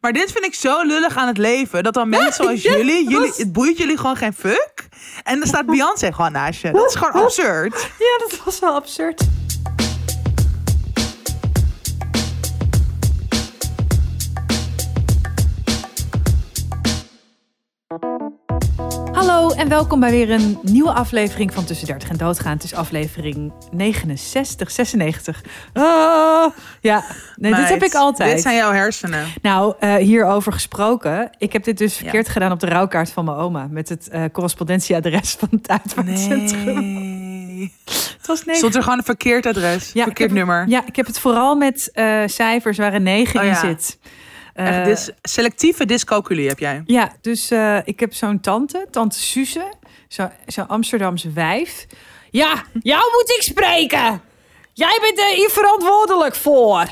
Maar dit vind ik zo lullig aan het leven. Dat dan mensen zoals ja, jullie, jullie, het boeit jullie gewoon geen fuck. En dan staat Beyoncé gewoon naast je. Dat is gewoon absurd. Ja, dat was wel absurd. En welkom bij weer een nieuwe aflevering van Tussen 30 en Doodgaan. Het is aflevering 69, 96. Ah, ja, nee, dit heb ik altijd. Dit zijn jouw hersenen. Nou, eh, hierover gesproken. Ik heb dit dus verkeerd gedaan op de rouwkaart van mijn oma. Met het eh, correspondentieadres van het uitvaartcentrum. Nee. Het was negen. Stond er gewoon een verkeerd adres, Ja, verkeerd heb- nummer. Ja, ik heb het vooral met eh, cijfers waar een 9 Oh in ja. zit. Eh, Echt dis- selectieve dyscalculie heb jij. ja, dus eh, ik heb zo'n tante, tante Suze, zo'n zo Amsterdamse wijf. Ja, jou moet ik spreken. Jij bent er hier verantwoordelijk voor.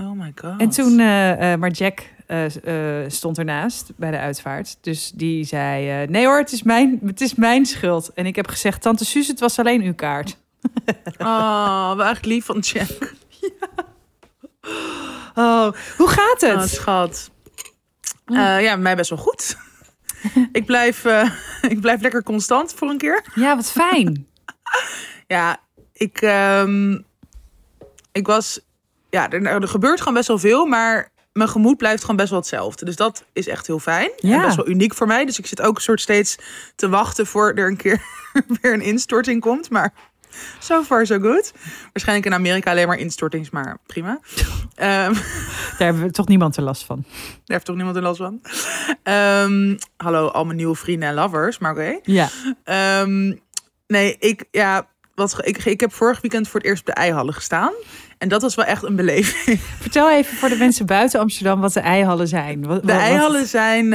Oh my god. En toen, eh, eh, maar Jack eh, eh, stond ernaast bij de uitvaart. Dus die zei, eh, nee hoor, het is, mijn, het is mijn schuld. En ik heb gezegd, tante Suze, het was alleen uw kaart. Oh, wel echt lief van Jack. Oh, hoe gaat het? Oh, schat. Eh, ja, mij best wel goed. ik, blijf, eh, ik blijf lekker constant voor een keer. Ja, wat fijn. Ja, ik, ehm, ik was... Ja, er, er gebeurt gewoon best wel veel, maar mijn gemoed blijft gewoon best wel hetzelfde. Dus dat is echt heel fijn. Ja. En best wel uniek voor mij. Dus ik zit ook een soort steeds te wachten voor er een keer weer een instorting komt. Maar so far so good. Waarschijnlijk in Amerika alleen maar instortings, maar prima. Ehm, Daar hebben we toch niemand er last van. daar heeft toch niemand er last van. Ehm, hallo, al mijn nieuwe vrienden en lovers, maar oké. Ja. Ehm, nee, ik, ja, wat, ik, ik heb vorig weekend voor het eerst op de eihallen gestaan. En dat was wel echt een beleving. Vertel even voor de mensen buiten Amsterdam wat de eihallen zijn. Wat, De wat- eihallen zijn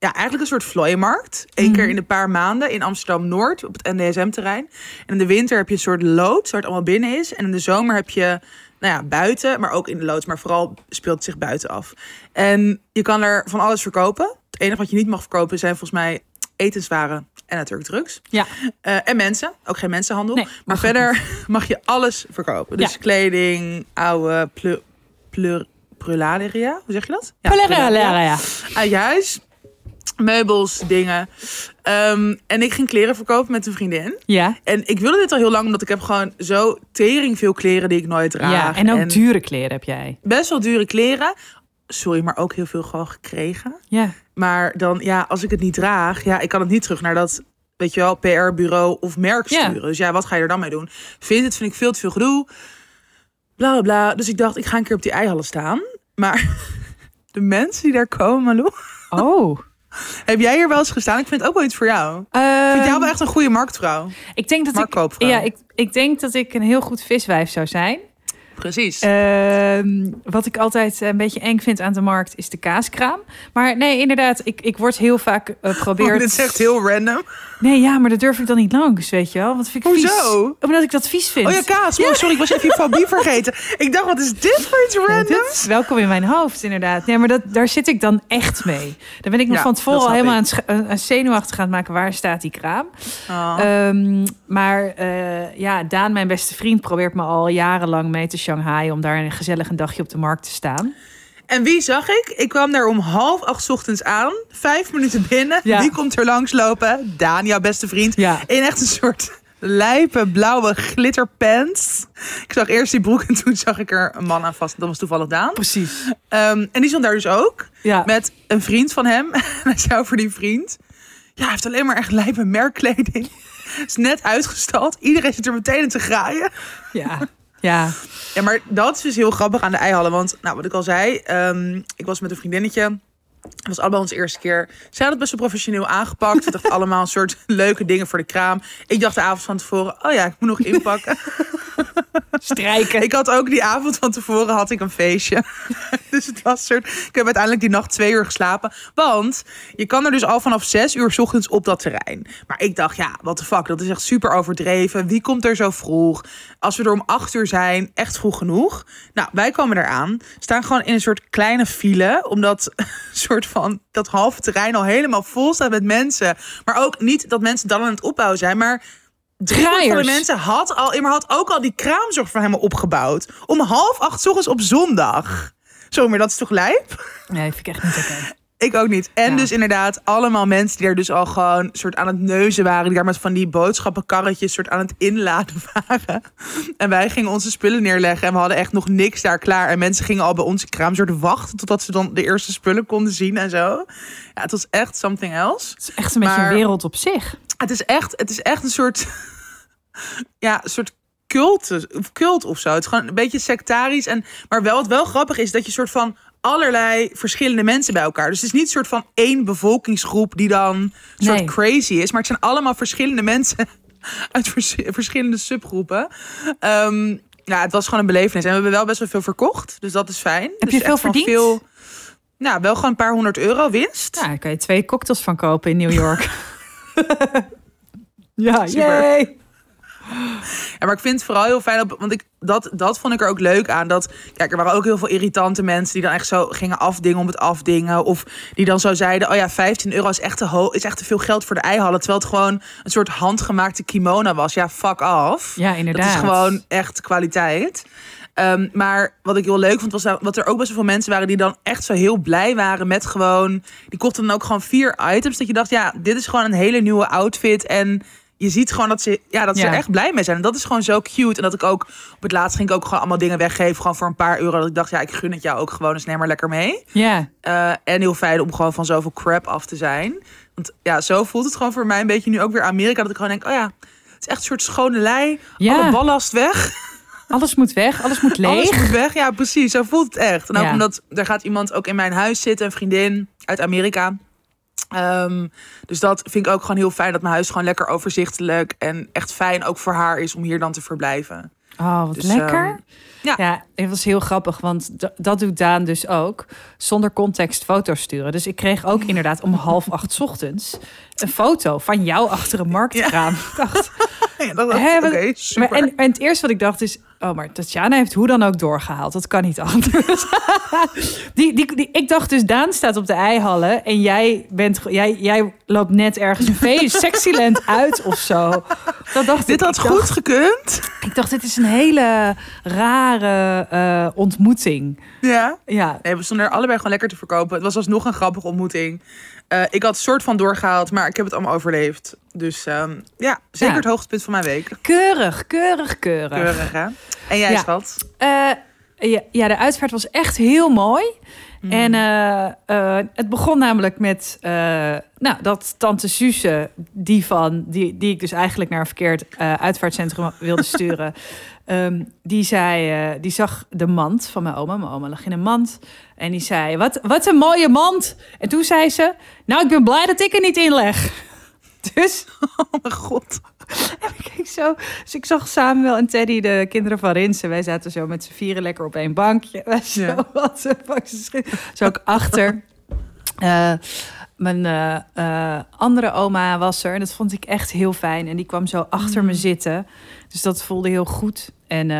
ja, eigenlijk een soort vlooienmarkt. Eén Mhm. keer in een paar maanden in Amsterdam-Noord op het NDSM-terrein. En in de winter heb je een soort loods waar het allemaal binnen is. En in de zomer heb je nou ja, buiten, maar ook in de loods. Maar vooral speelt het zich buiten af. En je kan er van alles verkopen. Het enige wat je niet mag verkopen zijn volgens mij etenswaren en natuurlijk drugs. Ja. Eh, en mensen, ook geen mensenhandel. Nee, maar verder mag je alles verkopen. Dus Ja. kleding, oude pleur, pleur, prularia, hoe zeg je dat? Ja, Prularia. Uit je huis, meubels, dingen. Ehm, en ik ging kleren verkopen met een vriendin. Ja. En ik wilde dit al heel lang, omdat ik heb gewoon zo tering veel kleren die ik nooit draag. ja. En ook dure kleren heb jij. Best wel dure kleren. Sorry, maar ook heel veel gewoon gekregen. Ja. Maar dan, ja, als ik het niet draag, ja, ik kan het niet terug naar dat, weet je wel, PR-bureau of merk Ja. sturen. Dus ja, wat ga je er dan mee doen? Vind het, vind ik veel te veel gedoe. Bla bla bla. Dus ik dacht, ik ga een keer op die eihallen staan. Maar de mensen die daar komen, Malou, Oh. heb jij hier wel eens gestaan? Ik vind het ook wel iets voor jou. Ik Ehm, vind jou wel echt een goede marktvrouw. ik denk dat ik, ja, ik, ik denk dat ik een heel goed viswijf zou zijn. Precies. Ehm, wat ik altijd een beetje eng vind aan de markt is de kaaskraam. Maar nee, inderdaad, ik, ik word heel vaak uh, Oh, probeerd. dit is echt heel random. Nee, ja, maar dat durf ik dan niet langs, weet je wel? Want vind ik Hoezo? vies. Omdat ik dat vies vind. Oh ja, kaas. Oh, sorry, ik was even je fobie vergeten. Ik dacht, wat is dit voor iets Ja, random? welkom in mijn hoofd, inderdaad. Nee, maar dat, daar zit ik dan echt mee. Dan ben ik me Ja, van tevoren al helemaal aan, scha- aan zenuwachtig aan het maken. Waar staat die kraam? Oh. Ehm, maar eh, ja, Daan, mijn beste vriend, probeert me al jarenlang mee te Shanghai... om daar een gezellig een dagje op de markt te staan. En wie zag ik? Ik kwam daar om half acht 's ochtends aan. Vijf minuten binnen. Ja. Wie komt er langslopen? Daan, jouw beste vriend. Ja. In echt een soort lijpe blauwe glitterpants. Ik zag eerst die broek en toen zag ik er een man aan vast. Dat was toevallig Daan. Precies. Ehm, en die stond daar dus ook. Ja. Met een vriend van hem. En hij zei over die vriend. Ja, hij heeft alleen maar echt lijpe merkkleding. Is net uitgestald. Iedereen zit er meteen in te graaien. Ja. Ja. Ja, maar dat is dus heel grappig aan de eihallen. Want, nou, wat ik al zei, ehm, ik was met een vriendinnetje. Het was allemaal onze eerste keer. Zij hadden het best wel professioneel aangepakt. We dachten allemaal een soort leuke dingen voor de kraam. Ik dacht de avond van tevoren, oh ja, ik moet nog inpakken. Strijken. ik had ook die avond van tevoren had ik een feestje. dus het was een soort... Ik heb uiteindelijk die nacht twee uur geslapen. Want je kan er dus al vanaf zes uur 's ochtends op dat terrein. Maar ik dacht, ja, what the fuck, dat is echt super overdreven. Wie komt er zo vroeg? Als we er om acht uur zijn, echt vroeg genoeg. Nou, wij komen eraan. Staan gewoon in een soort kleine file. Omdat soort van dat halve terrein al helemaal vol staat met mensen. Maar ook niet dat mensen dan aan het opbouwen zijn. Maar drie van de mensen had, al, maar had ook al die kraamzorg voor hem opgebouwd. Om half acht ochtends op zondag. Zo, maar dat is toch lijp? Nee, vind ik echt niet oké. Ik ook niet. En Ja. dus inderdaad, allemaal mensen die er dus al gewoon soort aan het neuzen waren. Die daar met van die boodschappenkarretjes soort aan het inladen waren. En wij gingen onze spullen neerleggen. En we hadden echt nog niks daar klaar. En mensen gingen al bij onze kraam soort wachten. Totdat ze dan de eerste spullen konden zien en zo. Ja, het was echt something else. Het is echt een beetje een wereld op zich. Het is echt, het is echt een soort... Ja, een soort cult, of cult of zo. Het is gewoon een beetje sectarisch. En, maar wel, wat wel grappig is, dat je soort van allerlei verschillende mensen bij elkaar. Dus het is niet een soort van één bevolkingsgroep die dan een soort Nee. crazy is. Maar het zijn allemaal verschillende mensen uit vers- verschillende subgroepen. Ehm, ja, het was gewoon een belevenis. En we hebben wel best wel veel verkocht. Dus dat is fijn. Heb dus je veel echt van verdiend? Veel, nou, wel gewoon een paar honderd euro winst. Ja, daar kan je twee cocktails van kopen in New York. ja, Super. yay. Maar ik vind het vooral heel fijn, op, want ik, dat, dat vond ik er ook leuk aan. Dat, kijk, er waren ook heel veel irritante mensen die dan echt zo gingen afdingen om het afdingen. Of die dan zo zeiden, oh ja, 15 euro is echt te, is echt te veel geld voor de eihallen. Terwijl het gewoon een soort handgemaakte kimono was. Ja, fuck off. Ja, inderdaad. Dat is gewoon echt kwaliteit. Ehm, maar wat ik heel leuk vond, was dat er ook best wel veel mensen waren die dan echt zo heel blij waren met gewoon. Die kochten dan ook gewoon vier items. Dat je dacht, ja, dit is gewoon een hele nieuwe outfit. En je ziet gewoon dat ze, ja, dat ze Ja. er echt blij mee zijn. En dat is gewoon zo cute. En dat ik ook op het laatst ging ik ook gewoon allemaal dingen weggeven. Gewoon voor een paar euro. Dat ik dacht, ja, ik gun het jou ook gewoon. Dus neem maar lekker mee. Ja, Eh, en heel fijn om gewoon van zoveel crap af te zijn. Want ja, zo voelt het gewoon voor mij een beetje nu ook weer Amerika. Dat ik gewoon denk, oh ja, het is echt een soort schone lei. Ja. Alle ballast weg. alles moet weg, alles moet leeg. Alles moet weg. Ja, precies. Zo voelt het echt. En ook Ja. omdat er gaat iemand ook in mijn huis zitten, een vriendin uit Amerika. Ehm, dus dat vind ik ook gewoon heel fijn dat mijn huis gewoon lekker overzichtelijk en echt fijn ook voor haar is om hier dan te verblijven. Oh, wat Dus, lekker. ehm, ja. ja, het was heel grappig, want dat doet Daan dus ook. Zonder context foto's sturen. Dus ik kreeg ook inderdaad om half acht 's ochtends een foto van jou achter een marktkraam. Ik dacht, Ja, dat, Hè, wat- super. maar, en, en het eerste wat ik dacht is... Oh, maar Tatjana heeft hoe dan ook doorgehaald. Dat kan niet anders. die, die, die, ik dacht dus, Daan staat op de eihallen... en jij, bent, jij, jij loopt net ergens een feest, Sexyland uit of zo. Dat dacht Dit ik. had ik goed Dacht, gekund. ik dacht, dit is een hele rare eh, ontmoeting. Ja. Ja, Nee, we stonden er allebei gewoon lekker te verkopen. Het was alsnog een grappige ontmoeting. Eh, ik had soort van doorgehaald, maar ik heb het allemaal overleefd. Dus ehm, ja, zeker Ja. het hoogtepunt van mijn week. keurig, keurig, keurig. Keurig, hè? En jij, Ja. schat? Eh, ja, ja, de uitvaart was echt heel mooi. En eh, het begon namelijk met nou, dat tante Suze, die, van, die, die ik dus eigenlijk naar een verkeerd uitvaartcentrum wilde sturen, ehm, die, zei, die zag de mand van mijn oma. Mijn oma lag in een mand. En die zei, wat, wat een mooie mand. En toen zei ze, nou, ik ben blij dat ik er niet in leg. Dus Oh mijn god. ik keek zo. Dus ik zag Samuel en Teddy, de kinderen van Rinsen. Wij zaten zo met z'n vieren lekker op één bankje. Wij zo, Ja. wat een Zo ook achter. Eh, mijn eh, eh, andere oma was er. En dat vond ik echt heel fijn. En die kwam zo achter Mm. me zitten. Dus dat voelde heel goed. En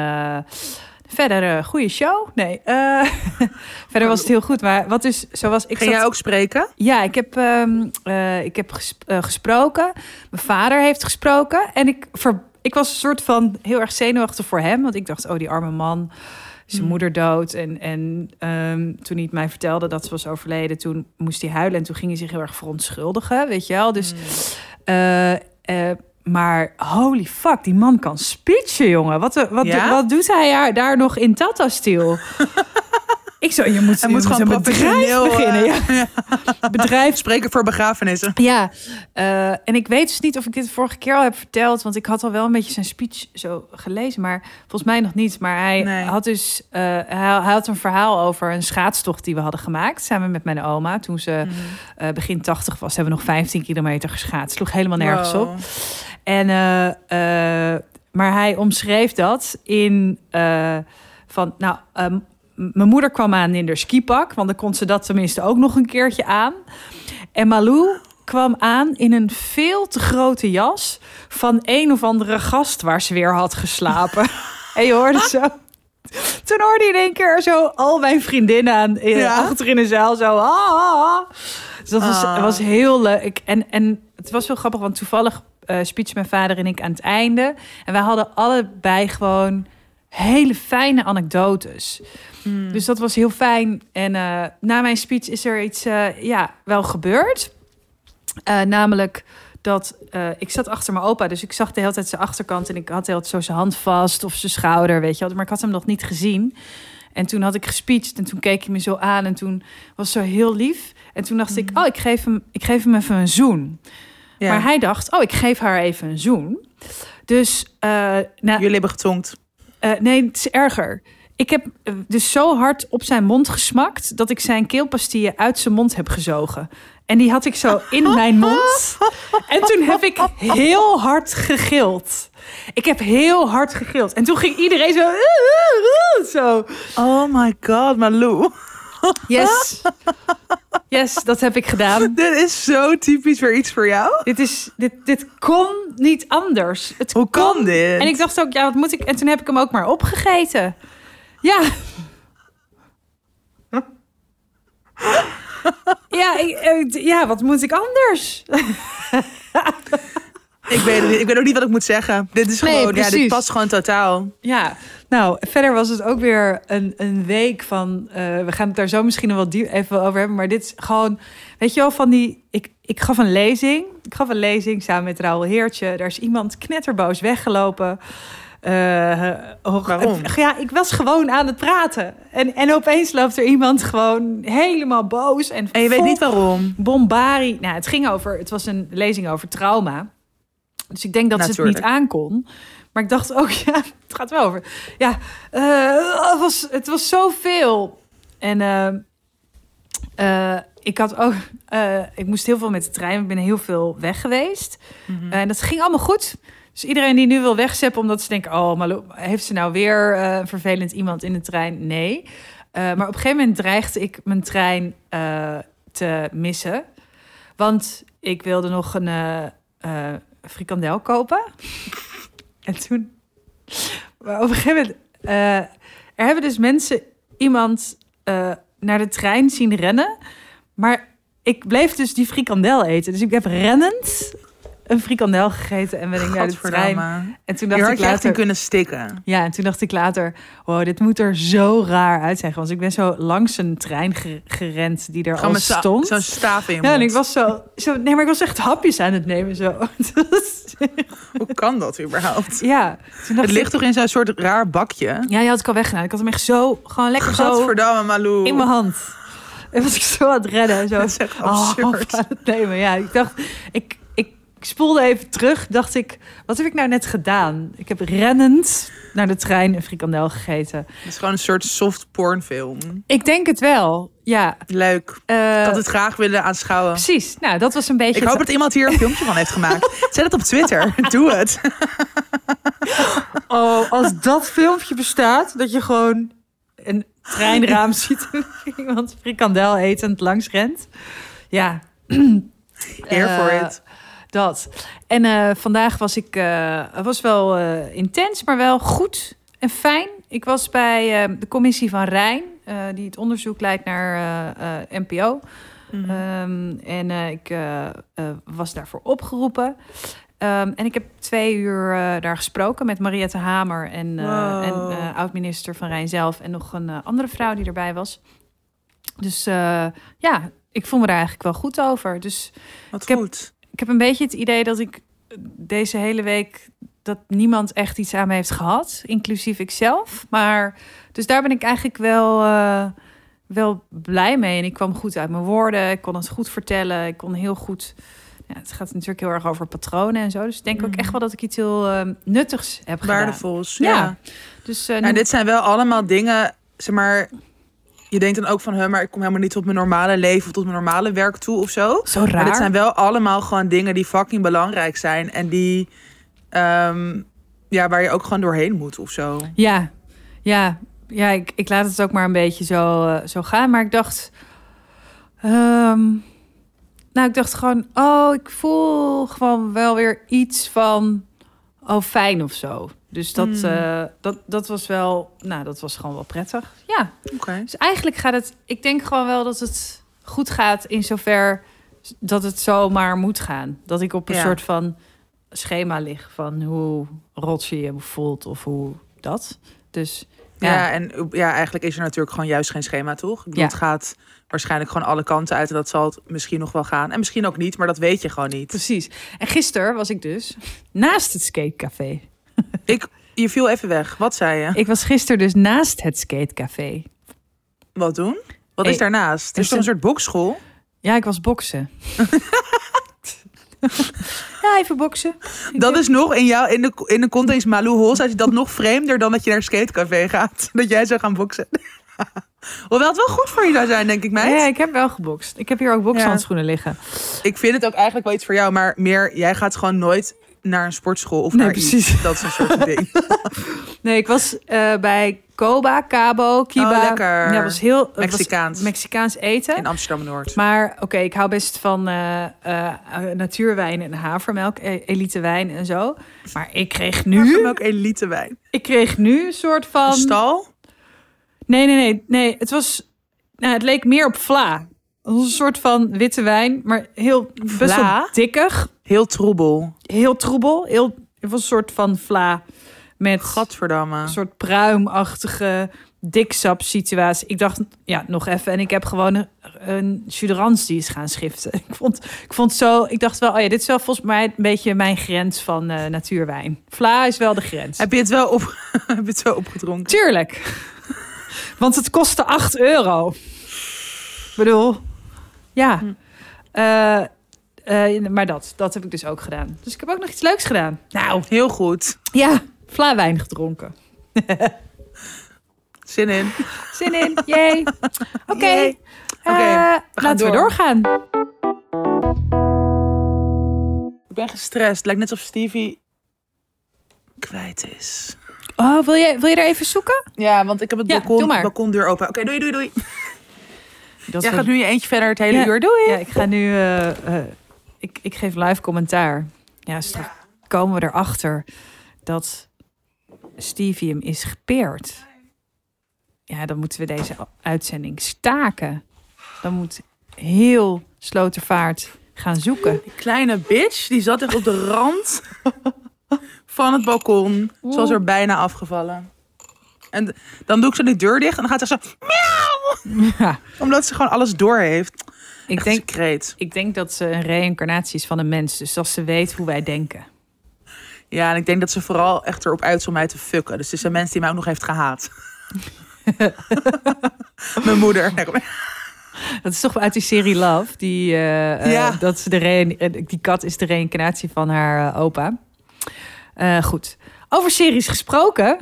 verder, eh goede show. Nee, eh, verder was het heel goed. Maar wat is, zoals ik Ging zat- jij ook spreken? ja, ik heb, ehm, eh, ik heb ges- gesproken. Mijn vader heeft gesproken. En ik, ver, ik was een soort van heel erg zenuwachtig voor hem. Want ik dacht, oh, die arme man. Zijn Hmm. moeder dood. En, en ehm, toen hij het mij vertelde dat ze was overleden... toen moest hij huilen. En toen ging hij zich heel erg verontschuldigen, weet je wel. Dus, eh, maar holy fuck, die man kan speechen, jongen. Wat, wat, Ja? wat doet hij daar, daar nog in Tata-stil? ik zo, je moet, je moet gewoon een bedrijf professioneel, beginnen. eh, Ja. Bedrijf Spreken voor begrafenissen. ja, eh, en ik weet dus niet of ik dit vorige keer al heb verteld, want ik had al wel een beetje zijn speech zo gelezen, maar volgens mij nog niet. Maar hij Nee. had dus, eh, hij, hij had een verhaal over een schaatstocht die we hadden gemaakt samen met mijn oma. Toen ze Mhm. eh, begin 80 was, hebben we nog 15 kilometer geschaatst. Sloeg helemaal nergens Wow. op. En, eh, eh, maar hij omschreef dat in eh, van, nou, ehm, m- mijn moeder kwam aan in haar skipak, want dan kon ze dat tenminste ook nog een keertje aan. En Malou kwam aan in een veel te grote jas van een of andere gast waar ze weer had geslapen. en je hoorde zo. Toen hoorde je in één keer zo al mijn vriendinnen aan, eh, Ja. achter in de zaal zo. Ah, ah, ah. Dus dat was, Ah. was heel leuk. En, en het was wel grappig, want toevallig eh speech mijn vader en ik aan het einde. En wij hadden allebei gewoon hele fijne anekdotes. Hmm. Dus dat was heel fijn. En eh, na mijn speech is er iets eh, ja, wel gebeurd. Eh, namelijk dat ik zat achter mijn opa, dus ik zag de hele tijd zijn achterkant en ik had de hele tijd zo zijn hand vast of zijn schouder, weet je wel. Maar ik had hem nog niet gezien. En toen had ik gespeecht en toen keek hij me zo aan en toen was zo heel lief. En toen dacht ik, oh, ik geef hem, ik geef hem even een zoen. Ja. Maar hij dacht, oh, ik geef haar even een zoen. Dus, nou, Jullie hebben getongd. Eh, nee, het is erger. Ik heb eh, dus zo hard op zijn mond gesmakt dat ik zijn keelpastille uit zijn mond heb gezogen. En die had ik zo in mijn mond. En toen heb ik heel hard gegild. Ik heb heel hard gegild. En toen ging iedereen zo. Zo. Oh my god, Malou. Yes. Yes, dat heb ik gedaan. Dit is zo typisch weer iets voor jou. Dit, is, dit, dit kon niet anders. Het Hoe kan kon. dit? En ik dacht ook, ja, wat moet ik? En toen heb ik hem ook maar opgegeten. Ja. Ja, ik, eh, ja, wat moet ik anders? Ik weet, ik weet ook niet wat ik moet zeggen. Dit is Nee, gewoon, ja, dit past gewoon totaal. Ja, nou, verder was het ook weer een, een week van... eh, we gaan het daar zo misschien nog wel diep even over hebben... maar dit is gewoon, weet je wel, van die... Ik, ik gaf een lezing. Ik gaf een lezing samen met Raoul Heertje. Daar is iemand knetterboos weggelopen. Eh, oh, Waarom? Ja, ik was gewoon aan het praten. En, en opeens loopt er iemand gewoon helemaal boos. En, En je weet niet waarom. Bombari. Nou, het ging over... Het was een lezing over trauma. Dus ik denk dat ze het niet aankon. Maar ik dacht ook, ja, het gaat wel over. Ja, eh, het, was, het was zoveel. En eh, eh, ik had ook... ik moest heel veel met de trein. Ik ben heel veel weg geweest. Mhm. En dat ging allemaal goed. Dus iedereen die nu wil wegzeppen omdat ze denken... oh, Malou, heeft ze nou weer een vervelend iemand in de trein? Nee. Maar op een gegeven moment dreigde ik mijn trein te missen. Want ik wilde nog een frikandel kopen. en toen... Maar op een eh, er hebben dus mensen iemand eh, naar de trein zien rennen. Maar ik bleef dus die frikandel eten. Dus ik heb rennend een frikandel gegeten en ben ik naar de trein. En toen dacht ik je echt in later... kunnen stikken. Ja, en toen dacht ik later, wow, dit moet er zo raar uitzien. Want ik ben zo langs een trein ge- gerend die er Gewoon al stond. zo'n staaf in je ja, en ik was zo, zo... Nee, maar ik was echt hapjes aan het nemen zo. Hoe kan dat überhaupt? ja, toen dacht Het ligt ik- toch in zo'n soort raar bakje? Ja, die had ik al weggedaan. Ik had hem echt zo, gewoon lekker zo Malou. in mijn hand. En was ik zo aan het redden en zo. Dat is echt Oh, absurd. aan het nemen. Ja, ik dacht, ik, ik spoelde even terug. Dacht ik, wat heb ik nou net gedaan? Ik heb rennend naar de trein een frikandel gegeten. Het is gewoon een soort soft pornfilm. Ik denk het wel. Ja. Leuk. eh, Ik had het graag willen aanschouwen. Precies. Nou, dat was een beetje. Ik hoop dat iemand hier een filmpje van heeft gemaakt. Zet het op Twitter. Doe het. Oh, als dat filmpje bestaat, dat je gewoon een treinraam ziet iemand frikandel etend langs rent. Ja. Eer voor Eh, het. Dat. En eh, vandaag was ik, eh, was wel eh, intens, maar wel goed en fijn. Ik was bij de commissie van Rijn, die het onderzoek leidt naar NPO. Mhm. Ehm, en ik was daarvoor opgeroepen. Ehm, en ik heb twee uur daar gesproken met Mariette Hamer en, Wow. en oud-minister van Rijn zelf en nog een andere vrouw die erbij was. Dus ja, ik voel me daar eigenlijk wel goed over. Dus Wat ik heb- goed. ik heb een beetje het idee dat ik deze hele week dat niemand echt iets aan me heeft gehad, inclusief ikzelf. Maar dus daar ben ik eigenlijk wel, eh, wel blij mee. En ik kwam goed uit mijn woorden, ik kon het goed vertellen, ik kon heel goed. Ja, het gaat natuurlijk heel erg over patronen en zo. Dus ik denk ook Mhm. echt wel dat ik iets heel eh, nuttigs heb gedaan. Waardevols. Ja. Ja. Dus eh, Nou, dit zijn wel allemaal dingen, zeg maar... Je denkt dan ook van, hè, maar ik kom helemaal niet tot mijn normale leven... of tot mijn normale werk toe of zo. zo raar. Maar dit zijn wel allemaal gewoon dingen die fucking belangrijk zijn. En die, ehm, ja, waar je ook gewoon doorheen moet of zo. Ja, ja, ja ik, ik laat het ook maar een beetje zo, eh, zo gaan. Maar ik dacht. ehm, nou, ik dacht gewoon. Oh, ik voel gewoon wel weer iets van. Oh, fijn of zo. Dus dat, Hmm. eh, dat, dat was wel. Nou, dat was gewoon wel prettig. Ja. Oké. Dus eigenlijk gaat het. Ik denk gewoon wel dat het goed gaat in zover dat het zomaar moet gaan. Dat ik op een Ja. soort van schema lig van hoe rot je je voelt of hoe dat. Dus Ja. ja, en ja, eigenlijk is er natuurlijk gewoon juist geen schema, toch? Ja. Het gaat waarschijnlijk gewoon alle kanten uit. En dat zal het misschien nog wel gaan. En misschien ook niet, maar dat weet je gewoon niet. precies. En gisteren was ik dus naast het skatecafé. Ik, je viel even weg. Wat zei je? Ik was gisteren dus naast het skatecafé. Wat doen? Wat Hey, is daarnaast? Het er is toch een is soort bokschool? Ja, ik was boksen. ja, even boksen. Dat is nog in, jou, in, de, in de context Malou als je dat nog vreemder dan dat je naar een skatecafé gaat. Dat jij zou gaan boksen. Hoewel het wel goed voor je zou zijn, denk ik, meid. Ja, ik heb wel gebokst. Ik heb hier ook bokshandschoenen liggen. Ik vind het ook eigenlijk wel iets voor jou, maar meer, jij gaat gewoon nooit naar een sportschool of Nee, naar precies. iets. Dat is een soort ding. Nee, ik was eh, bij Koba, Cabo, Kiba. Oh, lekker. Ja, was heel was Mexicaans. Mexicaans eten. In Amsterdam-Noord. Maar oké, ik hou best van eh, natuurwijn en havermelk, eh, elite wijn en zo. Maar ik kreeg Nu? ook elite wijn. ik kreeg nu een soort Een van. stal? Nee, nee, nee, nee. Het was, nou, het leek meer op vla. Een soort van witte wijn, maar heel best wel dikkig, Heel troebel. heel troebel. Heel, het was een soort van vla met Gadverdamme. een soort pruimachtige diksap situatie. Ik dacht, ja, nog even. En ik heb gewoon een, een Suderans die is gaan schiften. Ik vond, ik vond zo, ik dacht wel, oh ja, dit is wel volgens mij een beetje mijn grens van eh, natuurwijn. Vla is wel de grens. Heb je het wel, op, heb je het wel opgedronken? Tuurlijk. Want het kostte 8 euro. Ik bedoel, ja. Hm. Eh, eh, maar dat, dat heb ik dus ook gedaan. Dus ik heb ook nog iets leuks gedaan. Nou, Heel goed. ja, Vla-wijn gedronken. Zin in. Zin in, jee. Oké, Yay. eh, we laten we door. doorgaan. Ik ben gestrest. Het lijkt net alsof Stevie kwijt is. Oh, wil je, wil je er even zoeken? Ja, want ik heb het balkon, balkondeur open. Oké, doei, doei, doei. Dat Jij gaat nu je eentje verder het hele Ja. uur. Doei. Ja, ik ga nu. eh, eh, ik, ik geef live commentaar. Ja, straks komen we erachter dat Stevie hem is gepeerd. Ja, dan moeten we deze uitzending staken. Dan moet heel Slotervaart gaan zoeken. Die kleine bitch, die zat echt op de rand van het balkon. Ze was er bijna afgevallen. En dan doe ik zo die deur dicht en dan gaat ze zo... Miauw! Ja, Omdat ze gewoon alles door heeft. ik Echt denk, secreet. ik denk dat ze een reïncarnatie is van een mens. Dus dat ze weet hoe wij denken. Ja, en ik denk dat ze vooral echt erop uit is om mij te fucken. Dus het is een mens die mij ook nog heeft gehaat. Mijn moeder. Dat is toch uit die serie Love. Die, eh, eh, dat ze de re- die kat is de reïncarnatie van haar eh, opa. Goed. Over series gesproken.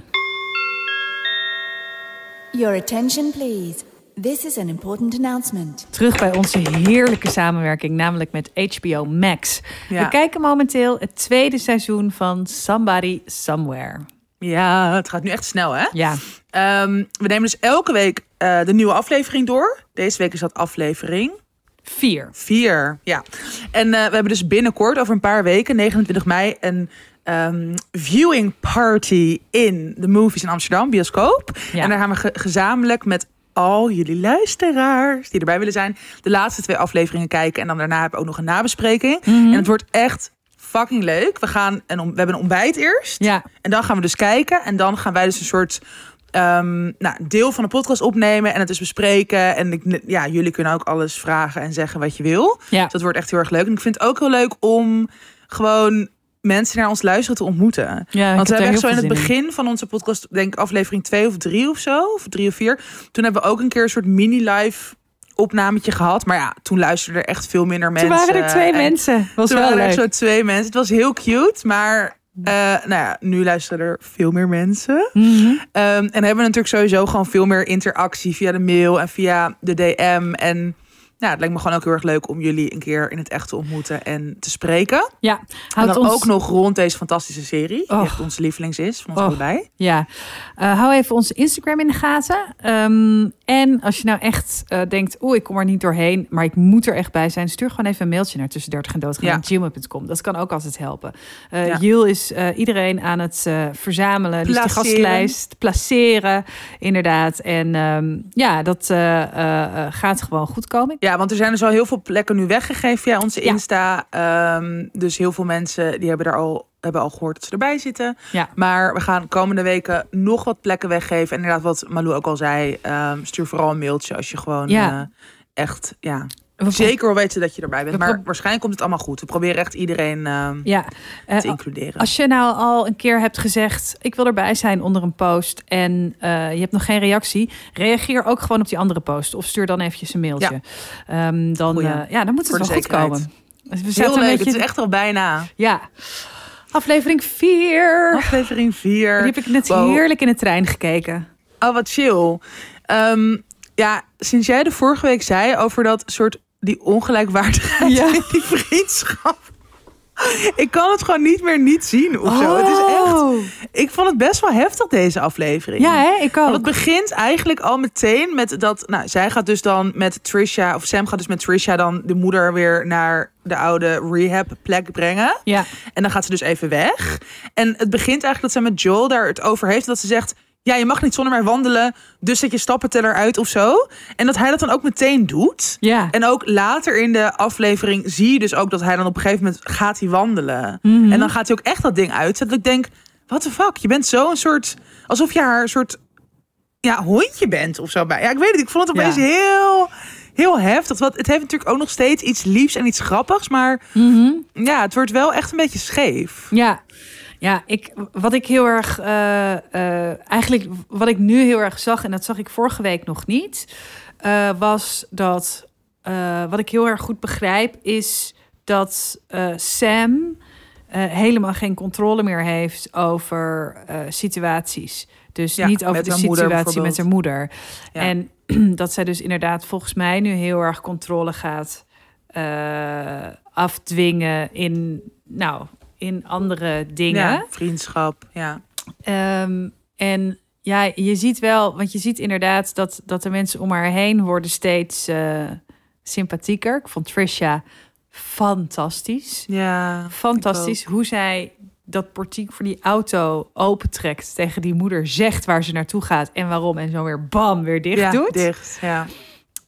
Your attention, please. This is an important announcement. Terug bij onze heerlijke samenwerking, namelijk met HBO Max. Ja. We kijken momenteel het tweede seizoen van Somebody Somewhere. ja, het gaat nu echt snel, hè? Ja, Ehm, we nemen dus elke week eh, de nieuwe aflevering door. Deze week is dat aflevering vier. 4. Ja. En eh, we hebben dus binnenkort, over een paar weken, 29 mei, een ehm, viewing party in de movies in Amsterdam, bioscoop. Ja. En daar gaan we ge- gezamenlijk met al jullie luisteraars die erbij willen zijn, de laatste twee afleveringen kijken. En dan daarna hebben we ook nog een nabespreking. Mhm. En het wordt echt fucking leuk. We, gaan een, we hebben een ontbijt eerst. Ja, En dan gaan we dus kijken. En dan gaan wij dus een soort ehm, nou, deel van de podcast opnemen en het dus bespreken. En ik, ja, jullie kunnen ook alles vragen en zeggen wat je wil. ja. Dus dat wordt echt heel erg leuk. En ik vind het ook heel leuk om gewoon mensen naar ons luisteren te ontmoeten. ja Want we heb hebben echt zo in het begin van onze podcast, denk ik aflevering twee of drie of zo, of drie of vier. Toen hebben we ook een keer een soort mini-live opnametje gehad. Maar ja, toen luisterden er echt veel minder Toen mensen. waren er twee En mensen. Was toen wel waren er leuk. zo twee mensen. Het was heel cute, maar eh, nou ja, nu luisteren er veel meer mensen. Mhm. Ehm, en hebben we natuurlijk sowieso gewoon veel meer interactie via de mail en via de DM. En ja, het lijkt me gewoon ook heel erg leuk om jullie een keer in het echt te ontmoeten en te spreken. Ja, houdt ons ook nog rond deze fantastische serie, die echt onze lievelings is van ons Och. allebei. Ja, Eh, hou even onze Instagram in de gaten. Ehm, en als je nou echt eh, denkt, oeh, ik kom er niet doorheen, maar ik moet er echt bij zijn, stuur gewoon even een mailtje naar tussen 30 en doodgaan Ja. Dat kan ook altijd helpen. Eh Ja. Jill is iedereen aan het verzamelen, dus de gastlijst placeren, inderdaad. En ehm, ja, dat gaat gewoon goed komen. Ja, want er zijn dus al heel veel plekken nu weggegeven via onze Ja. Insta. Ehm, dus heel veel mensen die hebben daar al hebben al gehoord dat ze erbij zitten. Ja. Maar we gaan komende weken nog wat plekken weggeven. En inderdaad, wat Malou ook al zei, ehm, stuur vooral een mailtje als je gewoon Ja. eh, echt, ja, We- zeker wil weten dat je erbij bent. Maar waarschijnlijk komt het allemaal goed. We proberen echt iedereen ehm, Ja. Eh, te includeren. Als je nou al een keer hebt gezegd, ik wil erbij zijn onder een post en eh, je hebt nog geen reactie, reageer ook gewoon op die andere post of stuur dan eventjes een mailtje. Ehm, dan, eh, ja, dan moet het wel goed komen. We Heel leuk, beetje- het is echt al bijna. Ja. Aflevering 4. Aflevering 4. Die heb ik net Wow. heerlijk in de trein gekeken. Oh, wat chill. Ehm, ja, sinds jij de vorige week zei over dat soort die ongelijkwaardigheid Ja. in die vriendschap. Ik kan het gewoon niet meer niet zien of zo. Het is echt, ik vond het best wel heftig deze aflevering. Oh. Ja, hè? ik Want ook. het begint eigenlijk al meteen met dat. Nou, zij gaat dus dan met Trisha, of Sam gaat dus met Trisha dan de moeder weer naar de oude rehab plek brengen. Ja. En dan gaat ze dus even weg. En het begint eigenlijk dat ze met Joel daar het over heeft. Dat ze zegt, ja, je mag niet zonder mij wandelen. Dus zet je stappenteller uit of zo. En dat hij dat dan ook meteen doet. Ja. En ook later in de aflevering zie je dus ook dat hij dan op een gegeven moment gaat hij wandelen. Mhm. En dan gaat hij ook echt dat ding uitzetten. Dat ik denk, what the fuck? Je bent zo een soort, alsof je haar soort, ja, hondje bent of zo. bij. Ja, ik weet het. Ik vond het opeens Ja. heel, heel heftig. Want het heeft natuurlijk ook nog steeds iets liefs en iets grappigs. Maar Mhm. ja, het wordt wel echt een beetje scheef. Ja, ja ik, wat ik heel erg, eh, eh, eigenlijk wat ik nu heel erg zag, en dat zag ik vorige week nog niet, eh, was dat, wat ik heel erg goed begrijp, is dat Sam helemaal geen controle meer heeft over situaties. Dus Ja, niet over de situatie met haar moeder. Ja. En dat zij dus inderdaad volgens mij nu heel erg controle gaat afdwingen in, nou, in andere dingen. Ja, vriendschap. Ja. Ehm, en ja, je ziet wel, want je ziet inderdaad dat, dat de mensen om haar heen worden steeds eh, sympathieker. Ik vond Trisha fantastisch. Ja. Fantastisch hoe zij dat portiek voor die auto opentrekt tegen die moeder, zegt waar ze naartoe gaat en waarom en zo weer bam weer dicht ja, doet. dicht. Ja.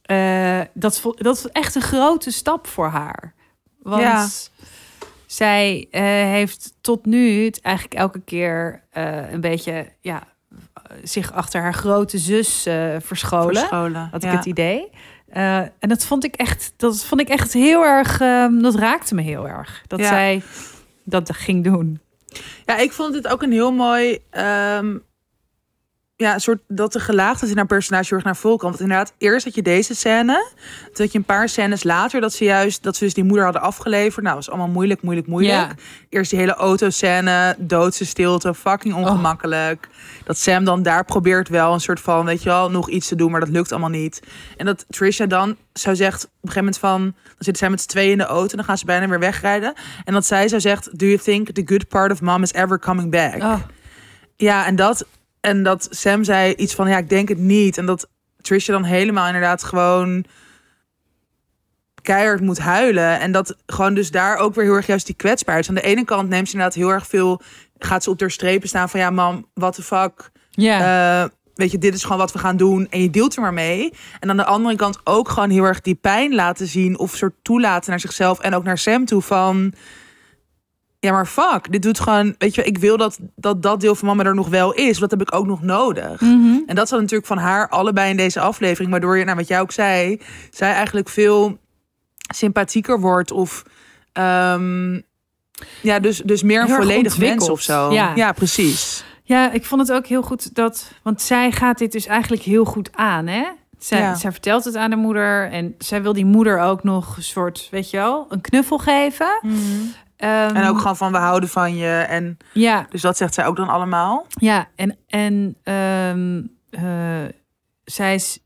Eh, dat, dat is echt een grote stap voor haar. Want Ja. Zij eh, heeft tot nu het eigenlijk elke keer eh, een beetje ja, zich achter haar grote zus eh, verscholen. Verscholen. Had ja. ik het idee. En dat vond ik echt, dat vond ik echt heel erg, ehm, dat raakte me heel erg. Dat Ja. zij dat ging doen. Ja, ik vond het ook een heel mooi. ehm, ja, een soort dat de gelaagdheid in haar personage heel erg naar kwam. Want inderdaad, eerst had je deze scène. Toen had je een paar scènes later dat ze juist dat ze dus die moeder hadden afgeleverd. Nou, was allemaal moeilijk, moeilijk, moeilijk. Ja. Eerst die hele autoscène, doodse stilte, fucking ongemakkelijk. Dat Sam dan daar probeert wel een soort van, weet je wel, nog iets te doen, maar dat lukt allemaal niet. En dat Trisha dan zou zegt op een gegeven moment van, dan zitten zij met z'n tweeën in de auto en dan gaan ze bijna weer wegrijden. En dat zij zo zegt, do you think the good part of mom is ever coming back? Oh, Ja, en dat, en dat Sam zei iets van, ja, ik denk het niet. En dat Trisha dan helemaal inderdaad gewoon keihard moet huilen. En dat gewoon dus daar ook weer heel erg juist die kwetsbaarheid. Aan de ene kant neemt ze inderdaad heel erg veel, gaat ze op haar strepen staan van, ja, mam, what the fuck. ja. Eh, weet je, dit is gewoon wat we gaan doen. En je deelt er maar mee. En aan de andere kant ook gewoon heel erg die pijn laten zien. Of soort toelaten naar zichzelf. En ook naar Sam toe van... Ja, maar fuck. Dit doet gewoon... Weet je, ik wil dat dat, dat deel van mama er nog wel is. Dat heb ik ook nog nodig. Mhm. En dat zat natuurlijk van haar allebei in deze aflevering. Waardoor je, nou wat jij ook zei... Zij eigenlijk veel sympathieker wordt. Of... ehm, ja, dus, dus meer een volledig mens of zo. Ja. ja precies. Ja, ik vond het ook heel goed dat. Want zij gaat dit dus eigenlijk heel goed aan, hè? Zij, Ja. zij vertelt het aan de moeder. En zij wil die moeder ook nog een soort, weet je wel, een knuffel geven. Ehm, En ook gewoon van we houden van je. En Ja, dus dat zegt zij ook dan allemaal. ja. En, en ehm, eh, zij is.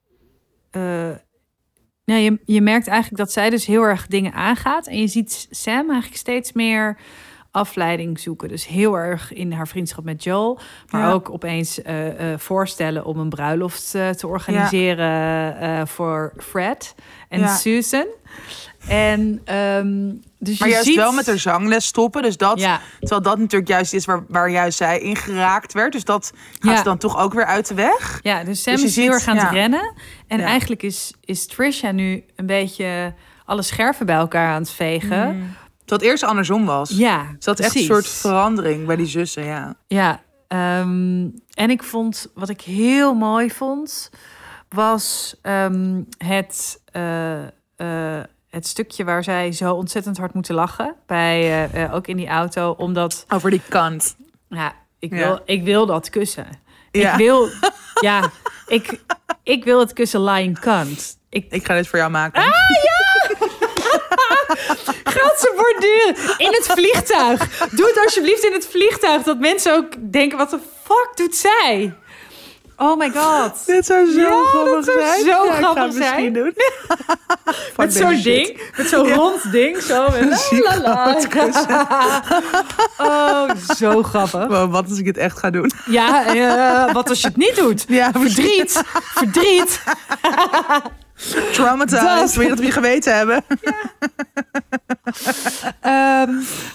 nou, je, je merkt eigenlijk dat zij dus heel erg dingen aangaat. En je ziet Sam eigenlijk steeds meer afleiding zoeken. Dus heel erg in haar vriendschap met Joel. Maar Ja. ook opeens eh, voorstellen om een bruiloft te organiseren eh, voor Fred en Ja. Susan. En ehm, dus Maar je juist ziet... wel met haar zangles stoppen. Dus dat, Ja, terwijl dat natuurlijk juist is waar, waar juist zij in geraakt werd. Dus dat gaat Ja. ze dan toch ook weer uit de weg. ja, dus Sam Dus is heel erg aan het rennen. En eigenlijk is, is Trisha nu een beetje alle scherven bij elkaar aan het vegen. Mm. Dat eerst andersom was. Ja, Is dat echt een soort verandering bij die zussen, ja. Ja, ehm, en ik vond, wat ik heel mooi vond, was ehm, het, eh, eh, het stukje waar zij zo ontzettend hard moeten lachen. Bij, eh, eh, ook in die auto, omdat, Over die kant. ja, ik Ja. wil, ik wil dat kussen. Ja. Ik wil, ja, ik, ik wil het kussen lying cunt. Ik Ik ga dit voor jou maken. Ah! Gaat ze borduren in het vliegtuig. Doe het alsjeblieft in het vliegtuig. Dat mensen ook denken, wat de fuck doet zij? Oh my god. Dit zou zo Ja, grappig zou zijn. zo Ja, grappig misschien zijn. doen. Met zo'n ding. Met zo'n rond ding. Zo. La, la, la. Oh, zo grappig. Wow, wat als ik het echt ga doen? Ja, eh, wat als je het niet doet? Ja, Verdriet. Verdriet. Traumatized. Dat. Wil je dat we je geweten hebben? Ehm,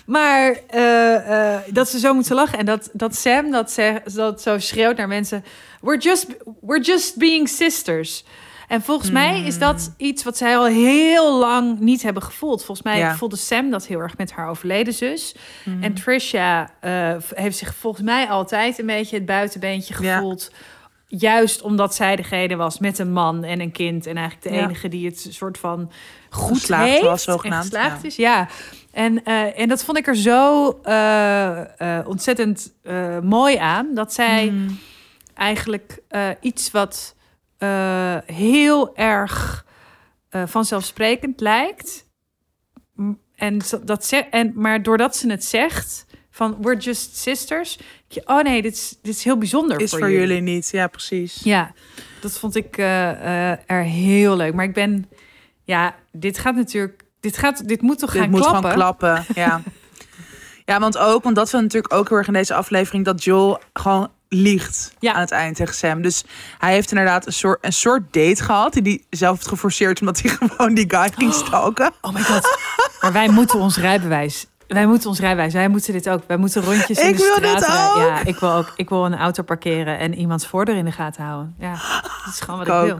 maar eh, eh, dat ze zo moeten lachen. En dat, dat Sam dat, zegt, dat zo schreeuwt naar mensen. We're just, we're just being sisters. En volgens mij is dat iets wat zij al heel lang niet hebben gevoeld. Volgens mij Ja. voelde Sam dat heel erg met haar overleden zus. En Trisha eh, heeft zich volgens mij altijd een beetje het buitenbeentje Ja. Juist omdat zij degene was met een man en een kind. En eigenlijk de Ja. enige die het soort van goed Geslaagd heeft. was, en zogenaamd, geslaagd ja. is, ja. En, eh, en dat vond ik er zo eh, eh, ontzettend mooi aan. Dat zij Hmm. eigenlijk iets wat heel erg vanzelfsprekend lijkt. En dat ze en, maar doordat ze het zegt van we're just sisters. oh nee, dit is, dit is heel bijzonder Is voor jullie niet. Ja, precies. Ja, dat vond ik eh, eh, er heel leuk. Maar ik ben, ja, dit gaat natuurlijk, dit gaat, dit moet toch Dit gaan moet klappen? gewoon klappen. Ja. ja, want ook, want dat we natuurlijk ook heel erg in deze aflevering dat Joel gewoon liegt Ja. aan het eind tegen Sam. Dus hij heeft inderdaad een soort, een soort date gehad die hij zelf heeft geforceerd omdat hij gewoon die guy ging stalken. Oh my god. maar wij moeten ons rijbewijs. Wij moeten ons rijbewijs. Wij moeten dit ook. Wij moeten rondjes in Ik de wil dit ook. Ja, ik wil ook. Ik wil een auto parkeren en iemands voordeur in de gaten houden. Ja, dat is gewoon wat Ik wil.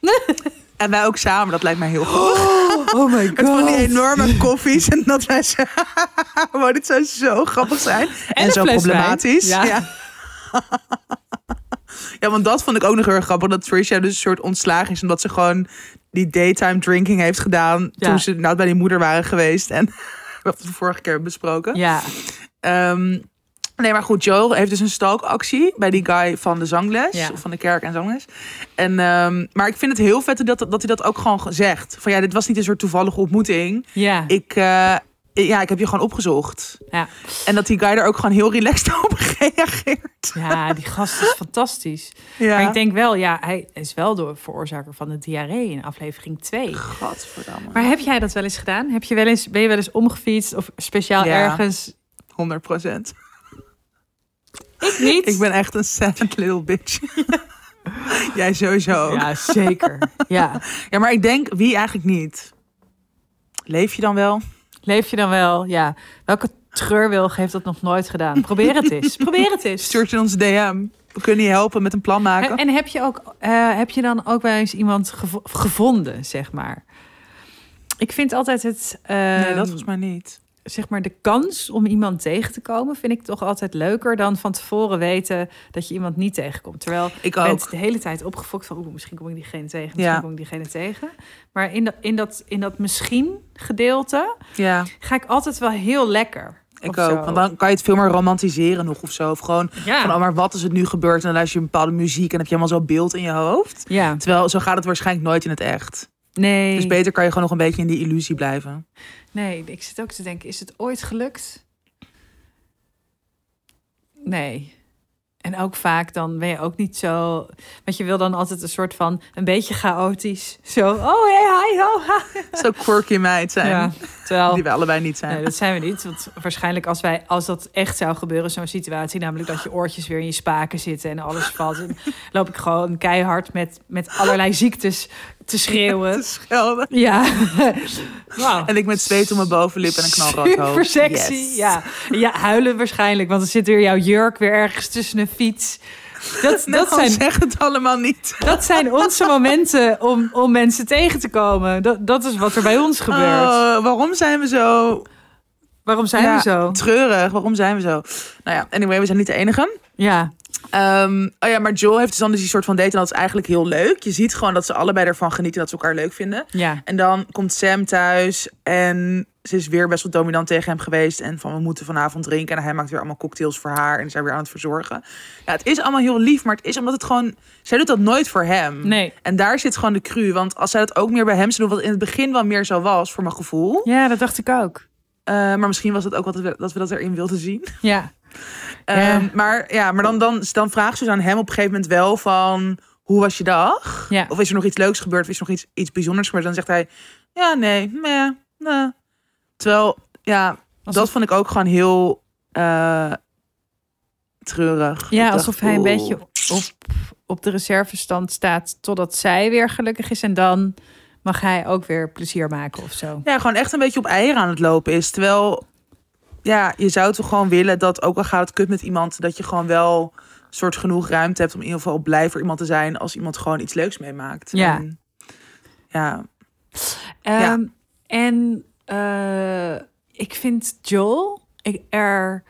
En wij ook samen, dat lijkt mij heel goed. Oh my Met van die enorme koffies en dat wij zo... Wow, dit zou zo grappig zijn. En, zo problematisch. Ja. Ja. ja, want dat vond ik ook nog heel erg grappig. Dat Trisha dus een soort ontslagen is. Omdat ze gewoon die daytime drinking heeft gedaan. Ja. Toen ze nou bij die moeder waren geweest. En wat we de vorige keer hebben besproken. Ja, Ehm, nee, maar goed, Joel heeft dus een stalkactie bij die guy van de zangles. Ja. Of van de kerk en zangles. En, ehm, maar ik vind het heel vet dat, dat hij dat ook gewoon zegt. Van ja, dit was niet een soort toevallige ontmoeting. ja, Ik, eh, ja, ik heb je gewoon opgezocht. ja. En dat die guy er ook gewoon heel relaxed op reageert. Ja, die gast is fantastisch. Ja. Maar ik denk wel, ja, hij is wel de veroorzaker van de diarree in aflevering 2. Gadverdamme. Maar heb jij dat wel eens gedaan? Heb je wel eens, ben je wel eens omgefietst of speciaal Ja. ergens? 100 procent. Ik niet. Ik ben echt een sad little bitch. Jij sowieso ook. Ja. Ja, zeker. Ja. maar ik denk, wie eigenlijk niet? Leef je dan wel? Leef je dan wel? Ja. Welke treurwilg heeft dat nog nooit gedaan? Probeer het eens. Probeer het eens. Stuurt in onze DM. We kunnen je helpen met een plan maken. En, en heb je ook, eh, heb je dan ook wel eens iemand gevo- gevonden, zeg maar? Ik vind altijd het, eh, nee, dat volgens mij niet. Zeg maar, de kans om iemand tegen te komen, vind ik toch altijd leuker dan van tevoren weten dat je iemand niet tegenkomt. Terwijl Ik je bent de hele tijd opgefokt van, oeh, misschien kom ik diegene tegen, misschien Ja. kom ik diegene tegen. Maar in dat, in dat, in dat misschien gedeelte Ja, ga ik altijd wel heel lekker. ik ook. zo. Want dan kan je het veel meer romantiseren nog of zo. Of gewoon Ja. van, oh, maar wat is het nu gebeurd? En dan luister je een bepaalde muziek en heb je helemaal zo'n beeld in je hoofd. Ja, Terwijl zo gaat het waarschijnlijk nooit in het echt. Nee. Dus beter kan je gewoon nog een beetje in die illusie blijven. Nee, ik zit ook te denken, is het ooit gelukt? Nee. En ook vaak dan ben je ook niet zo... Want je wil dan altijd een soort van een beetje chaotisch. Zo, oh hey, hi, oh. Zo quirky meid zijn. Ja, terwijl... Die we allebei niet zijn. Nee, dat zijn we niet. Want waarschijnlijk als, wij, als dat echt zou gebeuren, zo'n situatie, namelijk dat je oortjes weer in je spaken zitten en alles valt, loop ik gewoon keihard met, met allerlei ziektes te schreeuwen. Te schelden. Ja. En ik met zweet om mijn bovenlip en een knalrood hoofd. Super sexy. Yes. Ja. ja, huilen waarschijnlijk, want er zit weer jouw jurk weer ergens tussen een fiets. Dat, Nou, dat, zijn, zeg het allemaal niet. dat zijn onze momenten om, om mensen tegen te komen. Dat, dat is wat er bij ons gebeurt. Oh, waarom zijn we zo Waarom zijn Ja, we zo? Treurig, waarom zijn we zo? Nou ja, anyway, we zijn niet de enige. Ja. Ehm, oh ja, maar Joel heeft dus dan dus die soort van date en dat is eigenlijk heel leuk. Je ziet gewoon dat ze allebei ervan genieten dat ze elkaar leuk vinden. Ja. En dan komt Sam thuis en ze is weer best wel dominant tegen hem geweest. En van we moeten vanavond drinken. En hij maakt weer allemaal cocktails voor haar en haar weer aan het verzorgen. Ja, het is allemaal heel lief, maar het is omdat het gewoon... Zij doet dat nooit voor hem. Nee. En daar zit gewoon de cru. Want als zij dat ook meer bij hem zou doen, wat in het begin wel meer zo was, voor mijn gevoel. Ja, dat dacht ik ook. Eh, maar misschien was het ook wat we, dat we dat erin wilden zien. Ja. Ehm, maar ja, maar dan, dan, dan vraagt ze aan hem op een gegeven moment wel van... Hoe was je dag? Ja. Of is er nog iets leuks gebeurd? Of is er nog iets, iets bijzonders gebeurd? Dan zegt hij, ja, nee, meh, nee. Terwijl, ja, Alsof- dat vond ik ook gewoon heel eh, treurig. Ja, dacht, alsof hij een oeh. beetje op, op de reservestand staat totdat zij weer gelukkig is. En dan mag hij ook weer plezier maken of zo. Ja, gewoon echt een beetje op eieren aan het lopen is. Terwijl, ja, je zou toch gewoon willen dat, ook al gaat het kut met iemand... dat je gewoon wel soort genoeg ruimte hebt om in ieder geval blij voor iemand te zijn... als iemand gewoon iets leuks meemaakt. Ja. En, ja, Ehm, En eh, ik vind Joel ik, er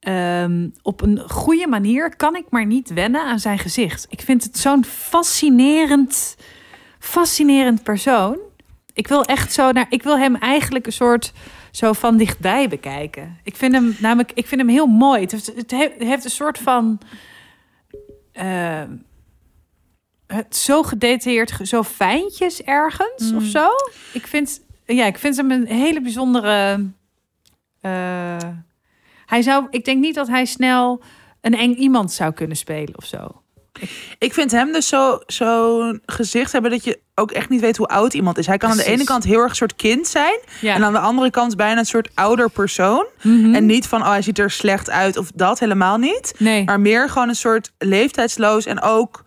ehm, op een goede manier kan ik maar niet wennen aan zijn gezicht. Ik vind het zo'n fascinerend, fascinerend persoon. Ik wil echt zo naar. Ik wil hem eigenlijk een soort zo van dichtbij bekijken. Ik vind hem namelijk. Ik vind hem heel mooi. Het heeft, het een soort van. ehm, het zo gedetailleerd, ge- zo fijntjes ergens of zo. Ik vind, ja, ik vind hem een hele bijzondere. eh, hij zou, ik denk niet dat hij snel een eng iemand zou kunnen spelen of zo. Ik vind hem dus zo- zo'n gezicht hebben... dat je ook echt niet weet hoe oud iemand is. Hij kan aan de ene kant heel erg een soort kind zijn... Ja. en aan de andere kant bijna een soort ouder persoon. Mhm. En niet van, oh, hij ziet er slecht uit of dat helemaal niet. nee. Maar meer gewoon een soort leeftijdsloos en ook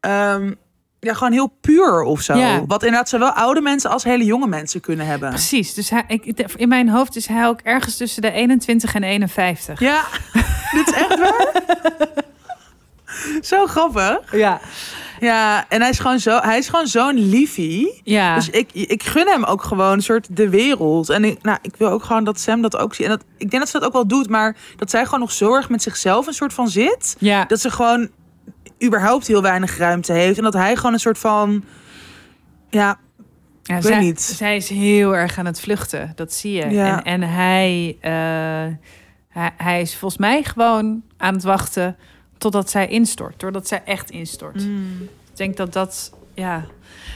ehm, ja, gewoon heel puur of zo. Ja. Wat inderdaad zowel oude mensen als hele jonge mensen kunnen hebben. Precies. Dus hij, ik, in mijn hoofd is hij ook ergens tussen de 21 en 51. Ja, dit is echt waar. zo grappig. Ja. Ja, en hij is gewoon zo, hij is gewoon zo'n liefie. Ja. Dus ik, ik gun hem ook gewoon een soort de wereld. En ik, nou, ik wil ook gewoon dat Sam dat ook ziet. En dat, ik denk dat ze dat ook wel doet, maar dat zij gewoon nog zo erg met zichzelf een soort van zit. ja. dat ze gewoon überhaupt heel weinig ruimte heeft. En dat hij gewoon een soort van. Ja, Ja, weet zij, niet. zij is heel erg aan het vluchten. Dat zie je. Ja. En, en hij, eh, hij, hij is volgens mij gewoon aan het wachten totdat zij instort. Doordat zij echt instort. Ik denk dat dat, ja,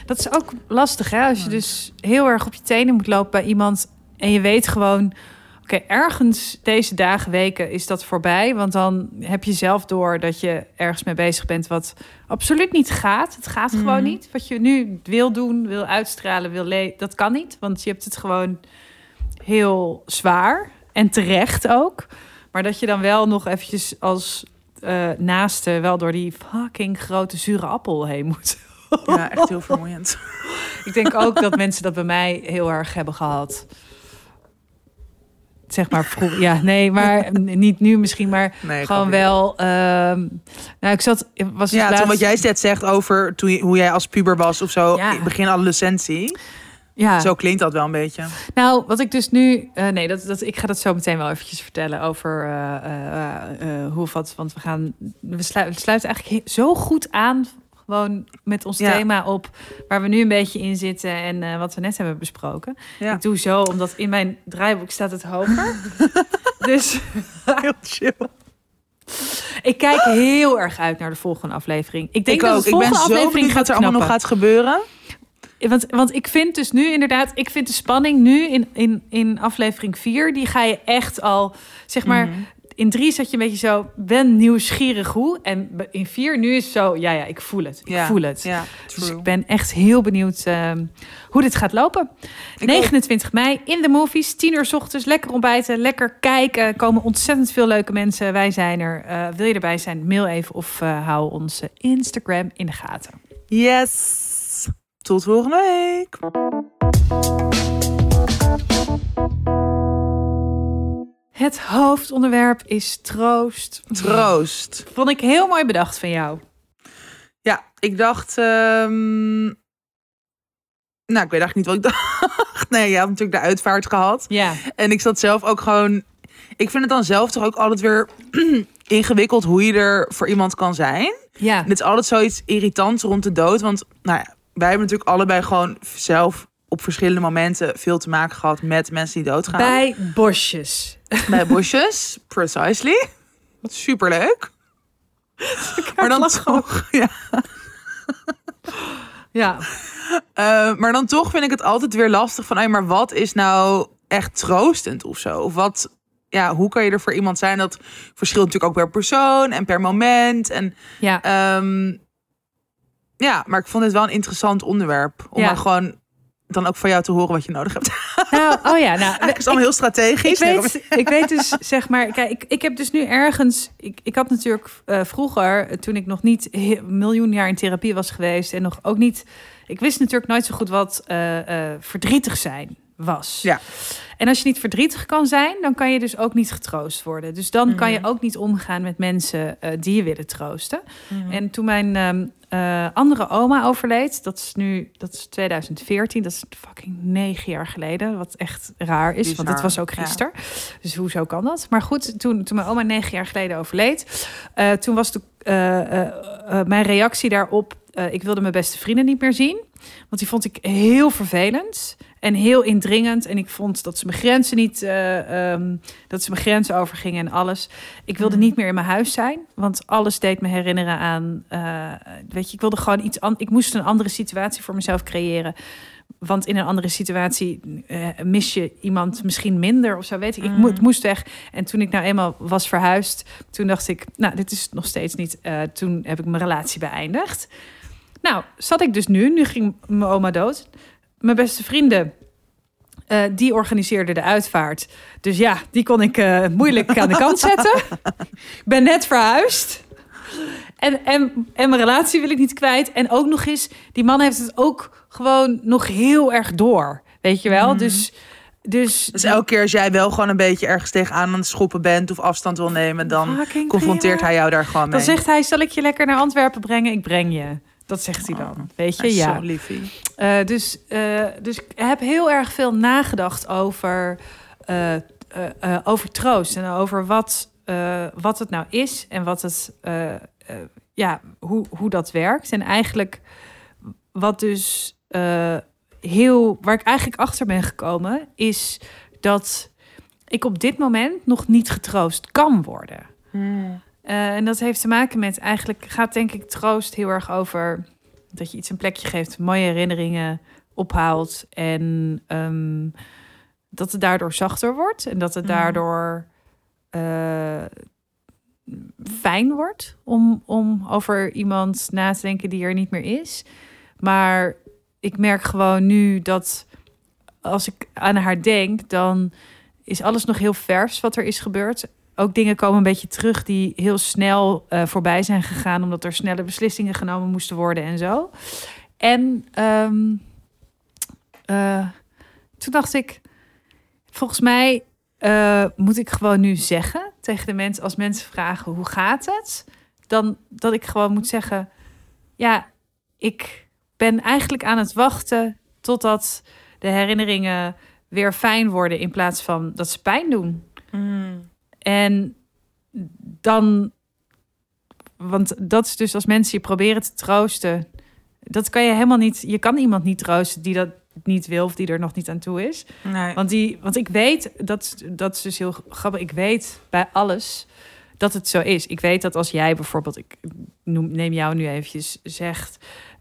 dat is ook lastig. Hè? Als je dus heel erg op je tenen moet lopen bij iemand en je weet gewoon, oké, ergens deze dagen, weken is dat voorbij. Want dan heb je zelf door dat je ergens mee bezig bent wat absoluut niet gaat. Het gaat gewoon niet. Wat je nu wil doen, wil uitstralen, wil le dat kan niet. Want je hebt het gewoon heel zwaar en terecht ook. Maar dat je dan wel nog eventjes als naaste wel door die fucking grote zure appel heen moet. ja echt heel vermoeiend. Ik denk ook dat mensen dat bij mij heel erg hebben gehad. Zeg maar vroeg. Ja, nee, maar niet nu misschien, maar Nee, gewoon wel. ehm, nou, ik zat. Was dus Ja, toen wat jij net zegt over toen hoe jij als puber was of zo, Ja. begin adolescentie. Ja. Zo klinkt dat wel een beetje. Nou, wat ik dus nu. eh, nee, dat, dat, ik ga dat zo meteen wel eventjes vertellen over eh, eh, hoe of wat. Want we gaan. We sluiten, we sluiten eigenlijk zo goed aan. Gewoon met ons Ja. thema op waar we nu een beetje in zitten en wat we net hebben besproken. Ja. Ik doe zo, omdat in mijn draaiboek staat het hoger. dus Heel chill. ik kijk heel erg uit naar de volgende aflevering. Ik denk ik dat ook. de Ik ben volgende zo aflevering gaat wat er allemaal nog gaat gebeuren. Want, want ik vind dus nu inderdaad, ik vind de spanning nu in, in, in aflevering 4, die ga je echt al, zeg maar, Mhm. in drie zat je een beetje zo, ben nieuwsgierig hoe. En in vier nu is het zo, ja, ja, ik voel het. Ik Ja. voel het. Ja, Dus ik ben echt heel benieuwd ehm, hoe dit gaat lopen. Ik 29 mei in de movies, 10 uur 's ochtends, lekker ontbijten, lekker kijken. Er komen ontzettend veel leuke mensen. Wij zijn er. Eh, wil je erbij zijn? Mail even of eh, hou onze Instagram in de gaten. Yes. Tot volgende week. Het hoofdonderwerp is troost. Troost. Vond ik heel mooi bedacht van jou. Ja, ik dacht. ehm, Nou, ik weet eigenlijk niet wat ik dacht. Nee, je had natuurlijk de uitvaart gehad. Ja. En ik zat zelf ook gewoon. Ik vind het dan zelf toch ook altijd weer ingewikkeld hoe je er voor iemand kan zijn. Ja. En het is altijd zoiets irritants rond de dood. Want nou ja, wij hebben natuurlijk allebei gewoon zelf op verschillende momenten veel te maken gehad met mensen die doodgaan. Bij bosjes. Bij bosjes, precisely. Superleuk. Maar dan toch, ja. Ja. Eh, maar dan toch vind ik het altijd weer lastig van, hey, maar wat is nou echt troostend of zo? Of wat, ja, hoe kan je er voor iemand zijn? Dat verschilt natuurlijk ook per persoon en per moment. En Ja. ehm, ja, maar ik vond het wel een interessant onderwerp om Ja. maar gewoon dan ook van jou te horen wat je nodig hebt. Nou, oh ja, nou. Eigenlijk is het allemaal heel strategisch. Ik weet, ik weet dus, zeg maar, kijk, ik, ik heb dus nu ergens. Ik, ik had natuurlijk eh, vroeger, toen ik nog niet he- miljoen jaar in therapie was geweest en nog ook niet. Ik wist natuurlijk nooit zo goed wat eh, eh, verdrietig zijn was. Ja. En als je niet verdrietig kan zijn, dan kan je dus ook niet getroost worden. Dus dan kan je Mhm. ook niet omgaan met mensen eh, die je willen troosten. Mhm. En toen mijn ehm, eh, andere oma overleed, dat is nu, dat is 2014, dat is fucking negen jaar geleden, wat echt raar is, want het was ook ja. gisteren. Dus hoezo kan dat? Maar goed, toen, toen mijn oma negen jaar geleden overleed, eh, toen was de, mijn reactie daarop, eh, ik wilde mijn beste vrienden niet meer zien, want die vond ik heel vervelend. En heel indringend. En ik vond dat ze mijn grenzen niet. eh, ehm, dat ze mijn grenzen overgingen en alles. Ik wilde Mhm. niet meer in mijn huis zijn. Want alles deed me herinneren aan. eh, weet je, ik wilde gewoon iets anders. Ik moest een andere situatie voor mezelf creëren. Want in een andere situatie mis je iemand misschien minder of zo. Weet ik. ik mo- het moest weg. En toen ik nou eenmaal was verhuisd. Toen dacht ik, nou, dit is het nog steeds niet. Toen heb ik mijn relatie beëindigd. Nou, zat ik dus nu. Nu ging mijn oma dood. Mijn beste vrienden, eh, die organiseerden de uitvaart. Dus ja, die kon ik eh, moeilijk aan de kant zetten. Ik ben net verhuisd. En, en, en mijn relatie wil ik niet kwijt. En ook nog eens, die man heeft het ook gewoon nog heel erg door. Weet je wel? Mhm. Dus, dus, Dus elke keer als jij wel gewoon een beetje ergens tegenaan aan het schoppen bent of afstand wil nemen, dan confronteert prima. hij jou daar gewoon mee. Dan zegt hij, zal ik je lekker naar Antwerpen brengen? Ik breng je. Dat zegt hij dan. Weet je, ja. Zo liefie. Eh, dus, eh, dus ik heb heel erg veel nagedacht over, eh, over troost en over wat, wat het nou is en wat het, ja, hoe, hoe dat werkt. En eigenlijk wat dus heel, waar ik eigenlijk achter ben gekomen, is dat ik op dit moment nog niet getroost kan worden. Eh, en dat heeft te maken met eigenlijk gaat denk ik troost heel erg over dat je iets een plekje geeft, mooie herinneringen ophaalt en ehm, dat het daardoor zachter wordt en dat het Mhm. daardoor eh, fijn wordt om, om over iemand na te denken die er niet meer is. Maar ik merk gewoon nu dat als ik aan haar denk, dan is alles nog heel vers wat er is gebeurd. Ook dingen komen een beetje terug die heel snel eh, voorbij zijn gegaan, omdat er snelle beslissingen genomen moesten worden en zo. En ehm, eh, toen dacht ik, volgens mij eh, moet ik gewoon nu zeggen tegen de mensen, als mensen vragen hoe gaat het, dan dat ik gewoon moet zeggen, ja, ik ben eigenlijk aan het wachten totdat de herinneringen weer fijn worden in plaats van dat ze pijn doen. En dan, want dat is dus als mensen je proberen te troosten, dat kan je helemaal niet. Je kan iemand niet troosten die dat niet wil of die er nog niet aan toe is. Nee. Want, die, want ik weet, dat, dat is dus heel grappig. Ik weet bij alles dat het zo is. Ik weet dat als jij bijvoorbeeld, ik noem, neem jou nu eventjes, zegt.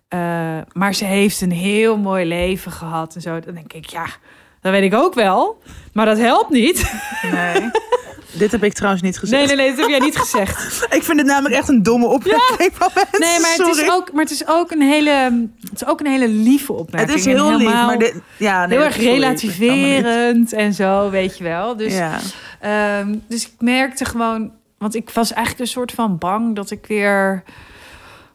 eh, maar ze heeft een heel mooi leven gehad en zo. Dan denk ik, ja, dat weet ik ook wel. Maar dat helpt niet. nee. Dit heb ik trouwens niet gezegd. Nee, nee, nee, dat heb jij niet gezegd. Ik vind het namelijk echt een domme opmerking van mensen. Nee, maar het, Sorry. is ook, maar het is ook een hele, het is ook een hele lieve opmerking. Het is heel lief, maar dit, ja, nee, heel erg relativerend en zo, weet je wel. Dus ja. Ehm, dus ik merkte gewoon, want ik was eigenlijk een soort van bang dat ik weer.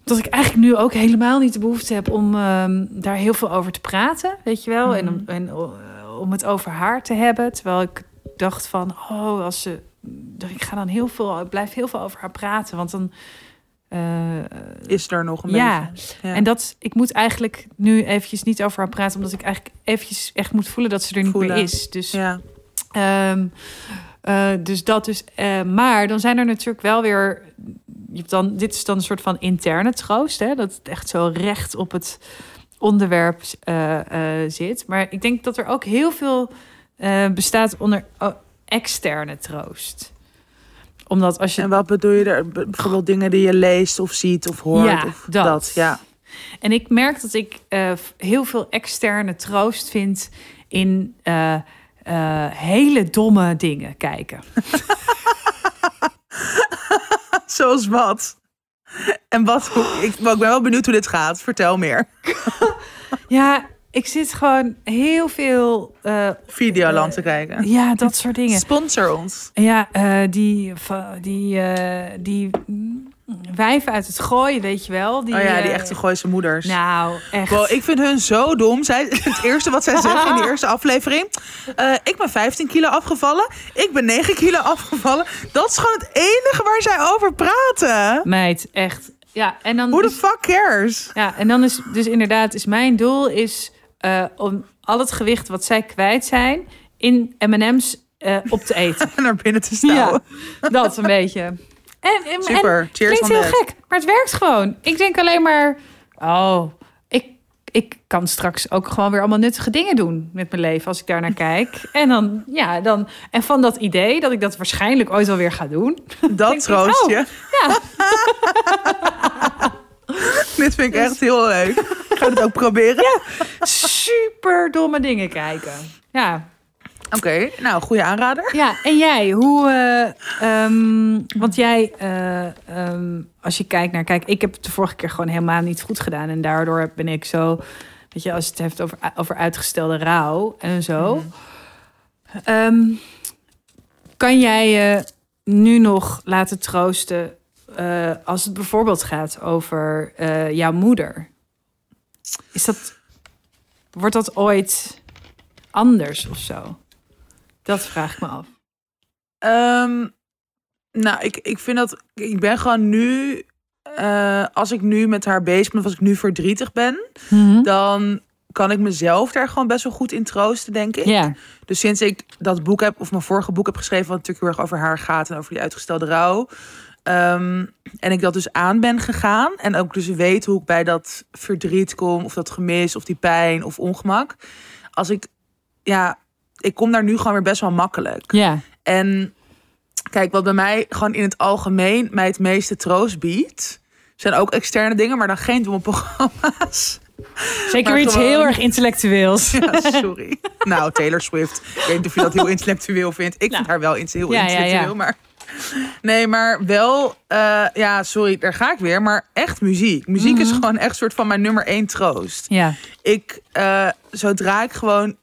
Dat ik eigenlijk nu ook helemaal niet de behoefte heb om ehm, daar heel veel over te praten, weet je wel. En, om, Mhm. en eh, om het over haar te hebben. Terwijl ik dacht van, oh, als ze. Ik ga dan heel veel, ik blijf heel veel over haar praten. Want dan eh, Is er nog een Ja. En dat, ik moet eigenlijk nu eventjes niet over haar praten, omdat ik eigenlijk eventjes echt moet voelen dat ze er niet Voelen. meer is. Dus, Ja. ehm, eh, dus dat dus. maar dan zijn er natuurlijk wel weer. Je hebt dan, dit is dan een soort van interne troost, hè? dat het echt zo recht op het onderwerp zit. Maar ik denk dat er ook heel veel eh, bestaat onder oh, externe troost omdat als je En wat bedoel je er? Bijvoorbeeld dingen die je leest of ziet of hoort? Ja, of dat. Ja. En ik merk dat ik eh, heel veel externe troost vind in eh, hele domme dingen kijken. Zoals wat? En wat? Ik, ik ben wel benieuwd hoe dit gaat. Vertel meer. Ja, ik zit gewoon heel veel. eh, Videoland te kijken. ja, dat soort dingen. Sponsor ons. Ja, eh, die, die, eh, die wijven uit het gooien, weet je wel. Die, oh ja, die eh, echte Gooise moeders. Nou, echt. Wow, ik vind hun zo dom. Zij, het eerste wat zij zeggen in de eerste aflevering. eh, ik ben 15 kilo afgevallen. Ik ben 9 kilo afgevallen. Dat is gewoon het enige waar zij over praten. Meid, echt. Ja, en dan. Who the is- fuck cares? Ja, en dan is dus inderdaad, is mijn doel is eh, om al het gewicht wat zij kwijt zijn in M&M's eh, op te eten. En naar binnen te stouwen. Ja, dat een beetje. En, en, Super. En, Cheers klinkt heel that. gek, maar het werkt gewoon. Ik denk alleen maar, oh, ik, ik kan straks ook gewoon weer allemaal nuttige dingen doen met mijn leven als ik daar naar kijk. En dan, ja, dan, en van dat idee dat ik dat waarschijnlijk ooit alweer ga doen. Dat ik, troost oh, je. Ja, Dit vind ik echt heel leuk. Ik ga het ook proberen. super domme dingen kijken. Ja, Oké, nou, goede aanrader. Ja, en jij, hoe. eh, ehm, want jij, eh, ehm, als je kijkt naar. Kijk, ik heb het de vorige keer gewoon helemaal niet goed gedaan. En daardoor ben ik zo. Weet je, als je het heeft over, over uitgestelde rouw en zo. Ehm, kan jij je nu nog laten troosten. Eh, als het bijvoorbeeld gaat over eh, jouw moeder? Is dat. Wordt dat ooit anders of zo? Dat vraag ik me af. Ehm, nou, ik, ik vind dat... Ik ben gewoon nu... eh, als ik nu met haar bezig ben, of als ik nu verdrietig ben... dan kan ik mezelf daar gewoon best wel goed in troosten, denk ik. Dus sinds ik dat boek heb, of mijn vorige boek heb geschreven, wat natuurlijk heel erg over haar gaat en over die uitgestelde rouw. Ehm, en ik dat dus aan ben gegaan. En ook dus weet hoe ik bij dat verdriet kom, of dat gemis, of die pijn of ongemak. Als ik, ja, ik kom daar nu gewoon weer best wel makkelijk. ja, En kijk, wat bij mij gewoon in het algemeen mij het meeste troost biedt, zijn ook externe dingen, maar dan geen domme programma's. zeker Maar iets gewoon- heel erg intellectueels. Ja, sorry. nou, Taylor Swift. Ik weet niet of je dat heel intellectueel vindt. Ik vind haar wel heel Ja, ja, intellectueel, ja. maar... Nee, maar wel... eh, ja, sorry, daar ga ik weer. Maar echt muziek. Muziek is Mhm. gewoon echt soort van mijn nummer één troost. Ja, Ik, eh, zodra ik gewoon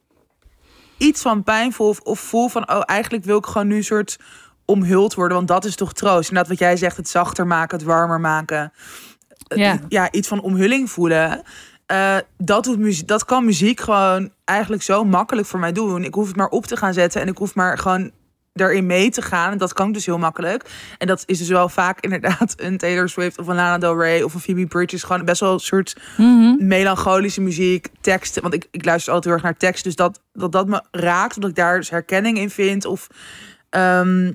iets van pijn voel... Of, of voel van, oh, eigenlijk wil ik gewoon nu een soort omhuld worden. Want dat is toch troost. Inderdaad, wat jij zegt, het zachter maken, het warmer maken. Eh, Ja. ja iets van omhulling voelen. Dat, doet muziek, dat kan muziek gewoon eigenlijk zo makkelijk voor mij doen. Ik hoef het maar op te gaan zetten en ik hoef maar gewoon daarin mee te gaan. En dat kan dus heel makkelijk. En dat is dus wel vaak inderdaad een Taylor Swift of een Lana Del Rey of een Phoebe Bridges. Gewoon best wel een soort Mhm. melancholische muziek, teksten. Want ik, ik luister altijd heel erg naar tekst. Dus dat, dat dat me raakt, omdat ik daar dus herkenning in vind. Of, ehm,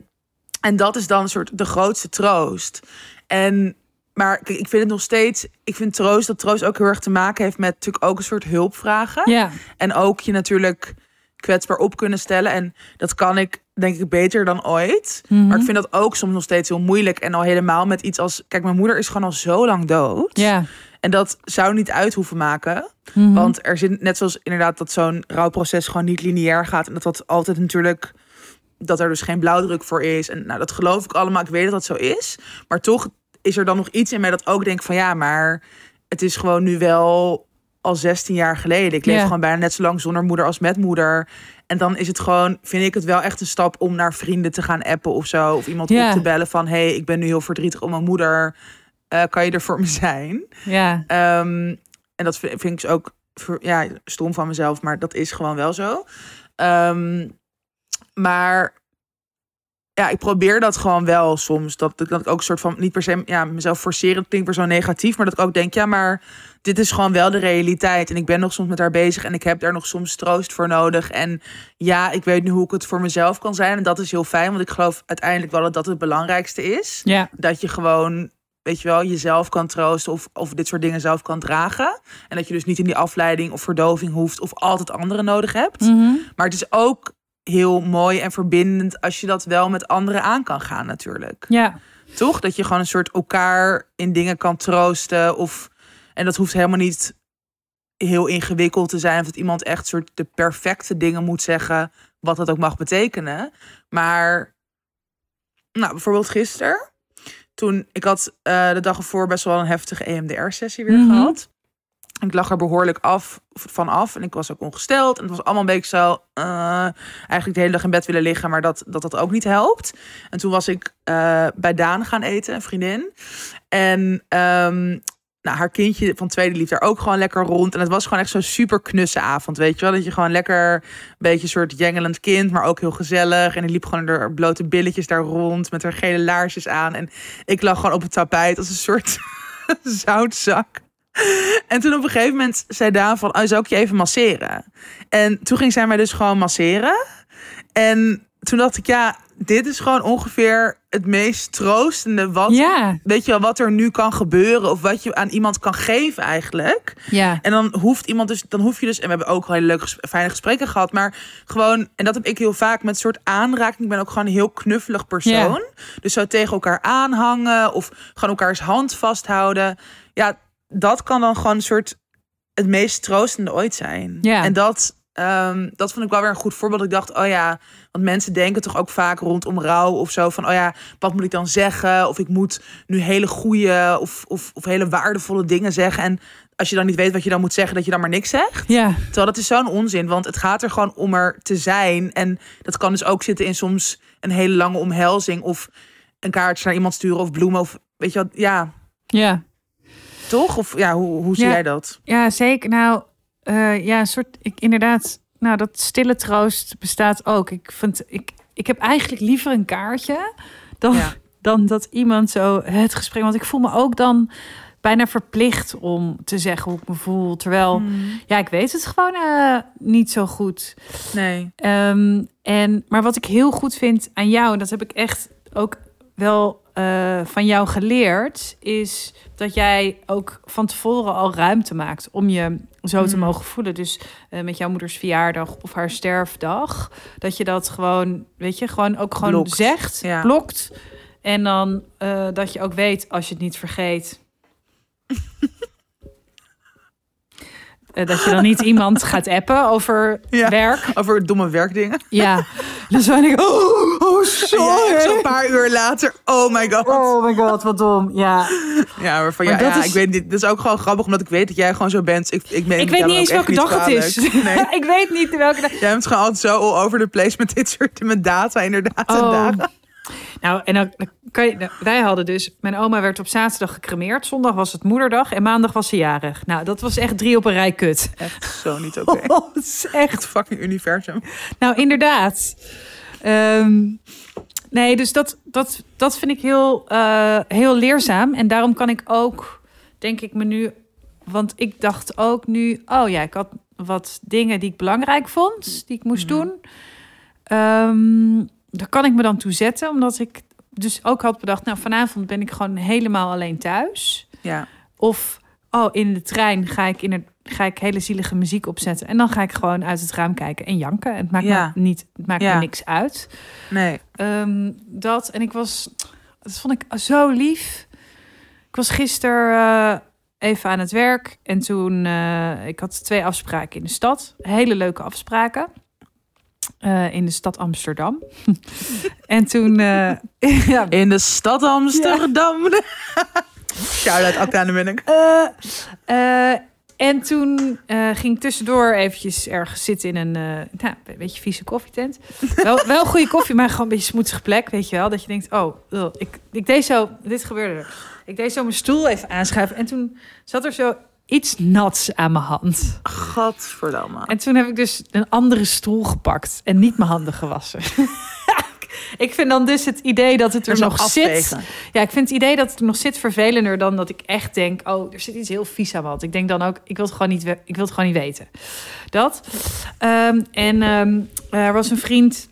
en dat is dan een soort de grootste troost. En, maar ik vind het nog steeds... Ik vind troost, dat troost ook heel erg te maken heeft met natuurlijk ook een soort hulpvragen. ja, En ook je natuurlijk kwetsbaar op kunnen stellen. En dat kan ik denk ik beter dan ooit. Mhm. Maar ik vind dat ook soms nog steeds heel moeilijk. En al helemaal met iets als... Kijk, mijn moeder is gewoon al zo lang dood. ja. En dat zou niet uit hoeven maken. Mhm. Want er zit net zoals inderdaad dat zo'n rouwproces gewoon niet lineair gaat. En dat dat altijd natuurlijk. Dat er dus geen blauwdruk voor is. En nou, dat geloof ik allemaal. Ik weet dat dat zo is. Maar toch is er dan nog iets in mij dat ook denkt van ja, maar het is gewoon nu wel al 16 jaar geleden. Ik leef gewoon bijna net zo lang zonder moeder als met moeder. En dan is het gewoon, vind ik het wel echt een stap om naar vrienden te gaan appen of zo. Of iemand Ja. op te bellen van hey, ik ben nu heel verdrietig om mijn moeder. Eh, kan je er voor me zijn? ja, Ehm, en dat vind, vind ik dus ook ja, stom van mezelf, maar dat is gewoon wel zo. Ehm, maar ja, ik probeer dat gewoon wel soms. Dat, dat ik ook een soort van, niet per se ja, mezelf forceren, dat klinkt weer zo negatief. Maar dat ik ook denk, ja, maar dit is gewoon wel de realiteit. En ik ben nog soms met haar bezig en ik heb daar nog soms troost voor nodig. En ja, ik weet nu hoe ik het voor mezelf kan zijn. En dat is heel fijn, want ik geloof uiteindelijk wel dat dat het belangrijkste is. Ja. Dat je gewoon, weet je wel, jezelf kan troosten of, of dit soort dingen zelf kan dragen. En dat je dus niet in die afleiding of verdoving hoeft of altijd anderen nodig hebt. Mhm. Maar het is ook heel mooi en verbindend als je dat wel met anderen aan kan gaan natuurlijk. Ja. Toch? Dat je gewoon een soort elkaar in dingen kan troosten. Of, en dat hoeft helemaal niet heel ingewikkeld te zijn. Of dat iemand echt soort de perfecte dingen moet zeggen. Wat dat ook mag betekenen. Maar, nou, bijvoorbeeld gisteren. Toen, ik had eh, de dag ervoor best wel een heftige E EMDR-sessie weer Mhm. gehad. Ik lag er behoorlijk af, van af. En ik was ook ongesteld. En het was allemaal een beetje zo... eh, eigenlijk de hele dag in bed willen liggen. Maar dat dat, dat ook niet helpt. En toen was ik eh, bij Daan gaan eten, een vriendin. En ehm, nou, haar kindje van tweede liep daar ook gewoon lekker rond. En het was gewoon echt zo'n super knusse avond, weet je wel. Dat je gewoon lekker een beetje een soort jengelend kind, maar ook heel gezellig. En die liep gewoon haar blote billetjes daar rond met haar gele laarsjes aan. En ik lag gewoon op het tapijt als een soort zoutzak. En toen op een gegeven moment zei Daan van, oh, zou ik je even masseren? En toen ging zij mij dus gewoon masseren. En toen dacht ik, ja, dit is gewoon ongeveer het meest troostende wat, Ja. weet je wel, wat er nu kan gebeuren of wat je aan iemand kan geven eigenlijk. Ja. En dan hoeft iemand dus, dan hoef je dus, en we hebben ook hele leuke, fijne gesprekken gehad, maar gewoon, en dat heb ik heel vaak met een soort aanraking. Ik ben ook gewoon een heel knuffelig persoon. Dus zo tegen elkaar aanhangen of gewoon elkaars hand vasthouden. Ja, dat kan dan gewoon een soort het meest troostende ooit zijn. Ja. En dat, ehm, dat vond ik wel weer een goed voorbeeld. Ik dacht, oh ja, want mensen denken toch ook vaak rondom rouw of zo van, oh ja, wat moet ik dan zeggen? Of ik moet nu hele goede of, of, of hele waardevolle dingen zeggen. En als je dan niet weet wat je dan moet zeggen, dat je dan maar niks zegt. Ja. Terwijl dat is zo'n onzin, want het gaat er gewoon om er te zijn. En dat kan dus ook zitten in soms een hele lange omhelzing of een kaartje naar iemand sturen of bloemen of weet je wat, ja, Ja. Toch? Of ja, hoe, hoe zie Ja. jij dat? Ja, zeker. Nou, eh, ja, een soort, ik, inderdaad, nou, dat stille troost bestaat ook. Ik vind, ik, ik heb eigenlijk liever een kaartje dan, Ja. dan dat iemand zo het gesprek, want ik voel me ook dan bijna verplicht om te zeggen hoe ik me voel. Terwijl, ja, ik weet het gewoon eh, niet zo goed. Nee. Ehm, en, maar wat ik heel goed vind aan jou, en dat heb ik echt ook wel eh, van jou geleerd, is dat jij ook van tevoren al ruimte maakt om je zo te Mm. mogen voelen. Dus eh, met jouw moeders verjaardag of haar sterfdag, dat je dat gewoon, weet je, gewoon ook gewoon Blokt. zegt, Ja. blokt. En dan eh, dat je ook weet als je het niet vergeet. dat je dan niet iemand gaat appen over Ja. werk. Over domme werkdingen. Ja, dus ben ik, oh, oh Ja. Zo'n paar uur later, oh my god. Oh my god, wat dom. Ja, Ja, maar van Maar ja, dat ja is- ik weet niet. Dat is ook gewoon grappig, omdat ik weet dat jij gewoon zo bent. Ik, ik, meen ik weet niet eens welke dag het is. Nee. ik weet niet welke dag. Jij bent gewoon altijd zo all over the place met dit soort met data, inderdaad. en Oh. dagen. Nou, en dan kan je, nou, wij hadden dus, mijn oma werd op zaterdag gecremeerd. Zondag was het moederdag en maandag was ze jarig. Nou, dat was echt drie op een rij kut. Echt zo niet oké. Oh, het is echt fucking universum. Nou, inderdaad. Ehm, nee, dus dat, dat, dat vind ik heel, eh, heel leerzaam. En daarom kan ik ook, denk ik me nu... Want ik dacht ook nu... Oh ja, ik had wat dingen die ik belangrijk vond, die ik moest doen. Ehm, daar kan ik me dan toe zetten, omdat ik dus ook had bedacht... Nou, vanavond ben ik gewoon helemaal alleen thuis. Ja, Of, oh, in de trein ga ik, in het, ga ik hele zielige muziek opzetten. En dan ga ik gewoon uit het raam kijken en janken. Het maakt, Ja. me, niet, het maakt Ja. me niks uit. nee. Ehm, dat, en ik was, dat vond ik zo lief. Ik was gisteren eh, even aan het werk. En toen, eh, ik had twee afspraken in de stad. Hele leuke afspraken. Eh, in de stad Amsterdam. en toen, eh, ja, In de stad Amsterdam. Shout-out Acta aan de Munnik. En toen eh, ging ik tussendoor eventjes ergens zitten in een, eh, nou, een beetje vieze koffietent. wel, wel goede koffie, maar gewoon een beetje smoetsige plek, weet je wel. Dat je denkt, oh, ugh, ik, ik deed zo, dit gebeurde er. Ik deed zo mijn stoel even aanschuiven en toen zat er zo iets nats aan mijn hand. Gadverdamme. En toen heb ik dus een andere stoel gepakt en niet mijn handen gewassen. Ik vind dan dus het idee dat het er Er nog zit. Ja, ik vind het idee dat het er nog zit vervelender dan dat ik echt denk: oh, er zit iets heel vies aan wat. Ik denk dan ook: ik wil het gewoon niet, ik wil het gewoon niet weten. Dat. Ehm, en ehm, er was een vriend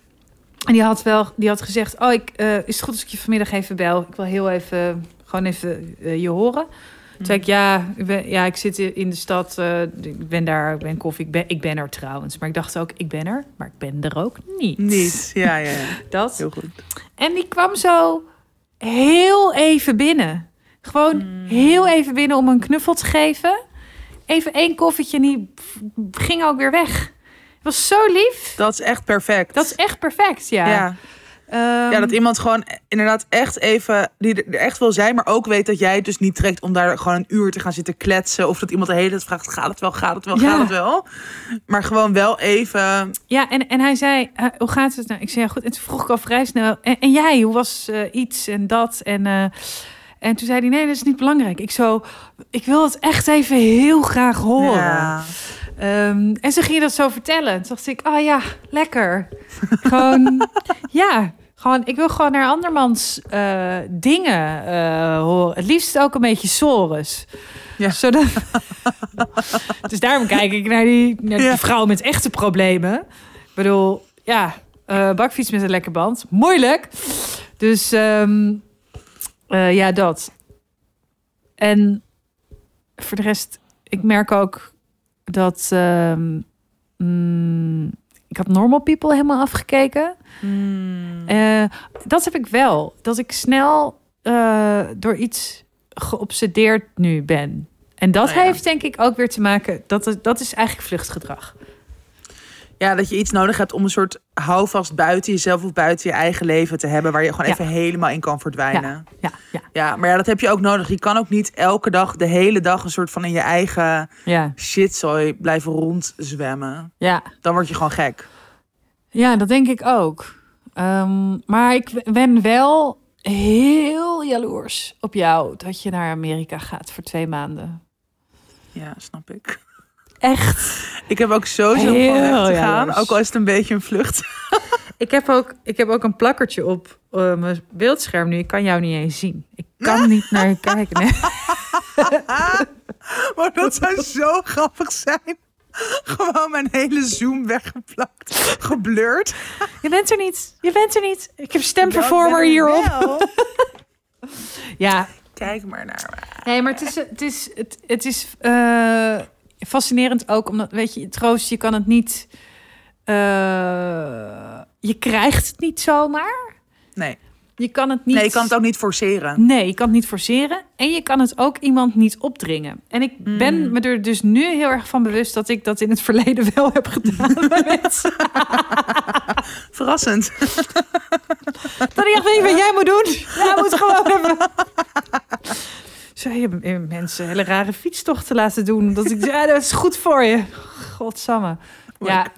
en die had wel, die had gezegd: oh, ik, eh, is het goed als ik je vanmiddag even bel? Ik wil heel even, gewoon even eh, je horen. Toen zei ik, ja, ik, ben, ja, ik zit in de stad. eh, ik ben daar, ik ben koffie. Ik ben, ik ben er trouwens. Maar ik dacht ook, ik ben er. Maar ik ben er ook niet. Niet. Ja, ja, ja. Dat. Heel goed. En die kwam zo heel even binnen. Gewoon Hmm. heel even binnen om een knuffel te geven. Even één koffietje en die ging ook weer weg. Het was zo lief. Dat is echt perfect. Dat is echt perfect, ja. ja. Ehm, Ja, dat iemand gewoon inderdaad echt even, die er echt wil zijn, maar ook weet dat jij het dus niet trekt om daar gewoon een uur te gaan zitten kletsen. Of dat iemand de hele tijd vraagt, gaat het wel, gaat het wel, Ja. gaat het wel? Maar gewoon wel even, Ja, en, en hij zei, eh, hoe gaat het nou? Ik zei, ja goed. En toen vroeg ik al vrij snel, en, en jij, hoe was eh, iets en dat? En, eh, en toen zei hij, nee, dat is niet belangrijk. Ik zo, ik wil het echt even heel graag horen. ja. Ehm, en ze ging dat zo vertellen. Toen dacht ik, oh ja, lekker. gewoon, ja, gewoon, ik wil gewoon naar andermans eh, dingen eh, horen. Het liefst ook een beetje sores. Ja. Zodat... dus daarom kijk ik naar die, naar die Ja. vrouw met echte problemen. Ik bedoel, ja, eh, bakfiets met een lekker band. Moeilijk. Dus ehm, eh, ja, dat. En voor de rest, ik merk ook dat ehm, mm, ik had Normal People helemaal afgekeken. Hmm. Eh, dat heb ik wel. Dat ik snel eh, door iets geobsedeerd nu ben. En dat Oh ja. heeft denk ik ook weer te maken. Dat, dat is eigenlijk vluchtgedrag. Ja, dat je iets nodig hebt om een soort houvast buiten jezelf of buiten je eigen leven te hebben, waar je gewoon Ja. even helemaal in kan verdwijnen. Ja, ja, Ja, maar ja, dat heb je ook nodig. Je kan ook niet elke dag, de hele dag, een soort van in je eigen ja, shitzooi blijven rondzwemmen. ja. Dan word je gewoon gek. Ja, dat denk ik ook. Ehm, maar ik ben wel heel jaloers op jou dat je naar Amerika gaat voor twee maanden. Ja, snap ik. Echt. Ik heb ook zo zin om weg te gaan. jaloers. Ook al is het een beetje een vlucht. Ik heb ook, ik heb ook een plakkertje op eh, mijn beeldscherm nu. Ik kan jou niet eens zien. Ik kan niet naar je kijken. Nee. Maar dat zou zo grappig zijn. Gewoon mijn hele Zoom weggeplakt. Geblurred. Je bent er niet. Je bent er niet. Ik heb Ja, stemperformer ben er hierop. Ja, Kijk maar naar me. nee, maar het is, het is, het, het is eh, fascinerend ook. Omdat, weet je, troost, je kan het niet... eh, je krijgt het niet zomaar. Nee. Je kan het niet... nee, je kan het ook niet forceren. Nee, je kan het niet forceren. En je kan het ook iemand niet opdringen. En ik Hmm. ben me er dus nu heel erg van bewust dat ik dat in het verleden wel heb gedaan. Verrassend. Dat ik echt weet wat jij moet doen. Jij moet gewoon even... Zo je mensen hele rare fietstochten laten doen. Dat ik ja, dat is goed voor je. Godsamme. Ja.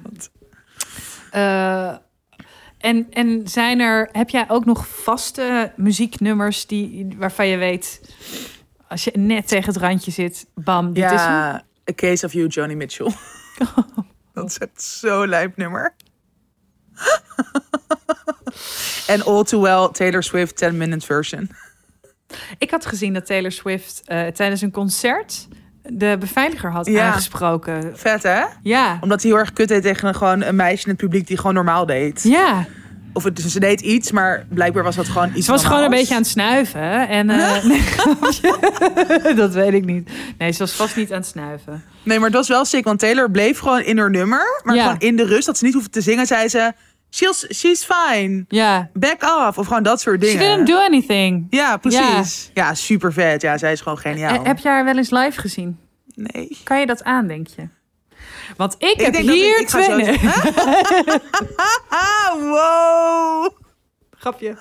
Eh, en, en zijn er, heb jij ook nog vaste muzieknummers die, waarvan je weet, als je net tegen het randje zit, bam, dit is hem? Ja, A Case of You, Johnny Mitchell. Dat is echt zo lijp nummer. en All Too Well, Taylor Swift, 10 minute version. Ik had gezien dat Taylor Swift eh, tijdens een concert de beveiliger had Ja. aangesproken. Vet hè? Ja, Omdat hij heel erg kut deed tegen een, gewoon een meisje in het publiek die gewoon normaal deed. ja. Of het, dus ze deed iets, maar blijkbaar was dat gewoon iets Ze was gewoon een beetje aan het snuiven. En, eh, nee, dat weet ik niet. Nee, ze was vast niet aan het snuiven. Nee, maar het was wel sick, want Taylor bleef gewoon in haar nummer. Maar Ja. gewoon in de rust, dat ze niet hoefde te zingen, zei ze... She's, she's fine, Ja. back off. Of gewoon dat soort She dingen. didn't do anything. Ja, precies. Ja, super vet. Ja, zij is gewoon geniaal. Heb je haar wel eens live gezien? Nee. Kan je dat aan, denk je? Want ik, heb hier ik- ik twee... wow. grapje.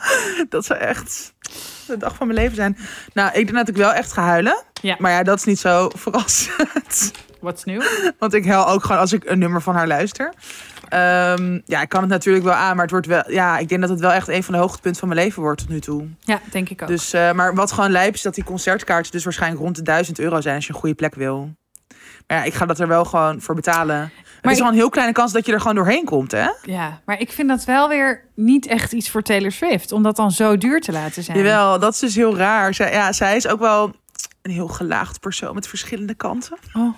Dat zou echt de dag van mijn leven zijn. Nou, ik denk dat ik wel echt ga huilen. Ja. Maar ja, dat is niet zo verrassend. What's new? Want ik huil ook gewoon als ik een nummer van haar luister. Ehm, ja, ik kan het natuurlijk wel aan, maar het wordt wel. Ja, ik denk dat het wel echt een van de hoogtepunten van mijn leven wordt tot nu toe. Ja, denk ik ook. Dus, eh, maar wat gewoon lijp is dat die concertkaartjes dus waarschijnlijk rond de 1000 euro zijn als je een goede plek wil. Maar ja, ik ga dat er wel gewoon voor betalen. er is wel een heel kleine kans dat je er gewoon doorheen komt, hè? Ja, maar ik vind dat wel weer niet echt iets voor Taylor Swift. Om dat dan zo duur te laten zijn. Jawel, dat is dus heel raar. Zij, ja, zij is ook wel een heel gelaagd persoon met verschillende kanten. Oh.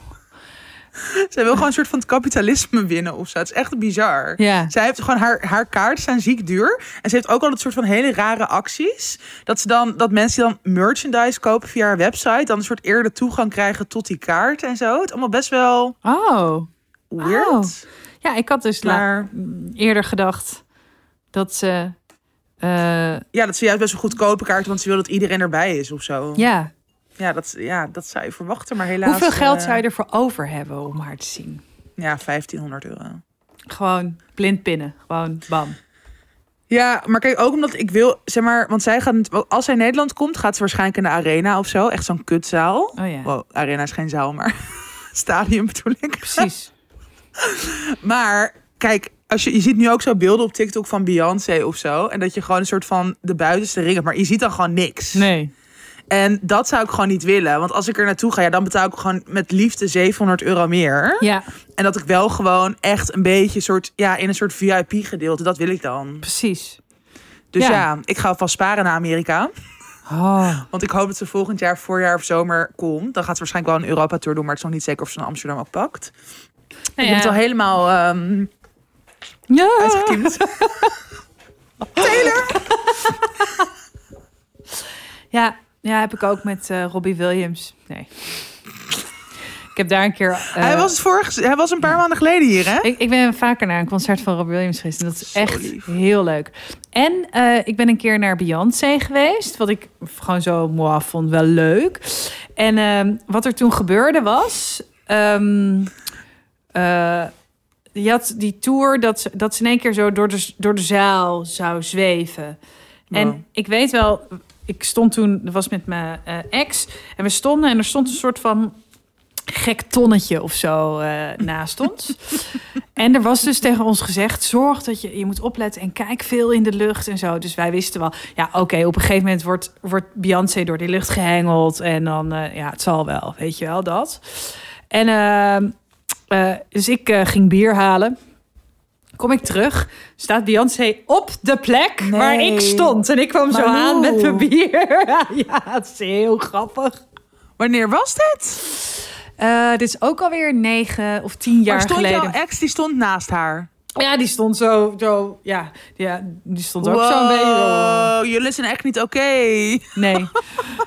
Zij wil gewoon een soort van het kapitalisme winnen of zo. Het is echt bizar. Ja. Zij heeft gewoon haar, haar kaarten zijn ziek duur. En ze heeft ook al een soort van hele rare acties. Dat ze dan dat mensen dan merchandise kopen via haar website, dan een soort eerder toegang krijgen tot die kaart en zo. Het is allemaal best wel Oh. weird. Oh. Ja, ik had dus Maar eerder gedacht dat ze... eh, ja, dat ze juist best wel goedkope kaarten, want ze wil dat iedereen erbij is of zo. ja, Ja, dat, ja, dat zou je verwachten, maar helaas. hoeveel geld eh, zou je ervoor over hebben om haar te zien? Ja, 1500 euro. Gewoon blind pinnen. Gewoon bam. Ja, maar kijk, ook omdat ik wil, zeg maar, want zij gaat, als zij in Nederland komt, gaat ze waarschijnlijk in de arena of zo. Echt zo'n kutzaal. Oh ja, Wow, arena is geen zaal, maar stadion bedoel ik. precies. Maar kijk, als je, je ziet nu ook zo beelden op TikTok van Beyoncé of zo. En dat je gewoon een soort van de buitenste ring hebt, maar je ziet dan gewoon niks. Nee. En dat zou ik gewoon niet willen. Want als ik er naartoe ga, ja, dan betaal ik gewoon met liefde 700 euro meer. Ja, En dat ik wel gewoon echt een beetje soort, ja, in een soort VIP-gedeelte, dat wil ik dan. precies. Dus ja. Ja. ik ga vast sparen naar Amerika. Oh. Want ik hoop dat ze volgend jaar, voorjaar of zomer komt. Dan gaat ze waarschijnlijk wel een Europa-tour doen, maar het is nog niet zeker of ze naar Amsterdam ook pakt. Nou Ik ben het al helemaal ehm Ja. uitgekiemd. Ja, ja, heb ik ook met eh, Robbie Williams. Nee. Ik heb daar een keer. eh, hij, was vorig, hij was een paar maanden geleden hier, hè? ik, ik ben vaker naar een concert van Robbie Williams geweest. En dat is Zo echt lief. heel leuk. En eh, ik ben een keer naar Beyoncé geweest. Wat ik gewoon zo moi vond wel leuk. En ehm, wat er toen gebeurde was. ehm, eh, je had die tour dat ze, dat ze in één keer zo door de, door de zaal zou zweven. Wow. En ik weet wel, ik stond toen, dat was met mijn eh, ex. En we stonden en er stond een soort van gek tonnetje of zo eh, naast ons. en er was dus tegen ons gezegd: zorg dat je, je moet opletten en kijk veel in de lucht en zo. Dus wij wisten wel, ja, oké, op een gegeven moment wordt, wordt Beyoncé door die lucht gehengeld. En dan, eh, ja, het zal wel, weet je wel dat. En ehm, eh, dus ik ging bier halen. Kom ik terug, staat Beyoncé op de plek waar ik stond. En ik kwam zo Maar aan met mijn bier. ja, het is heel grappig. Wanneer was dit? Eh, dit is ook alweer negen of tien jaar maar stond geleden. jouw ex, die stond naast haar? Ja, die stond zo, zo ja, ja, die stond ook zo'n beetje. zo- jullie zijn echt niet oké. Nee,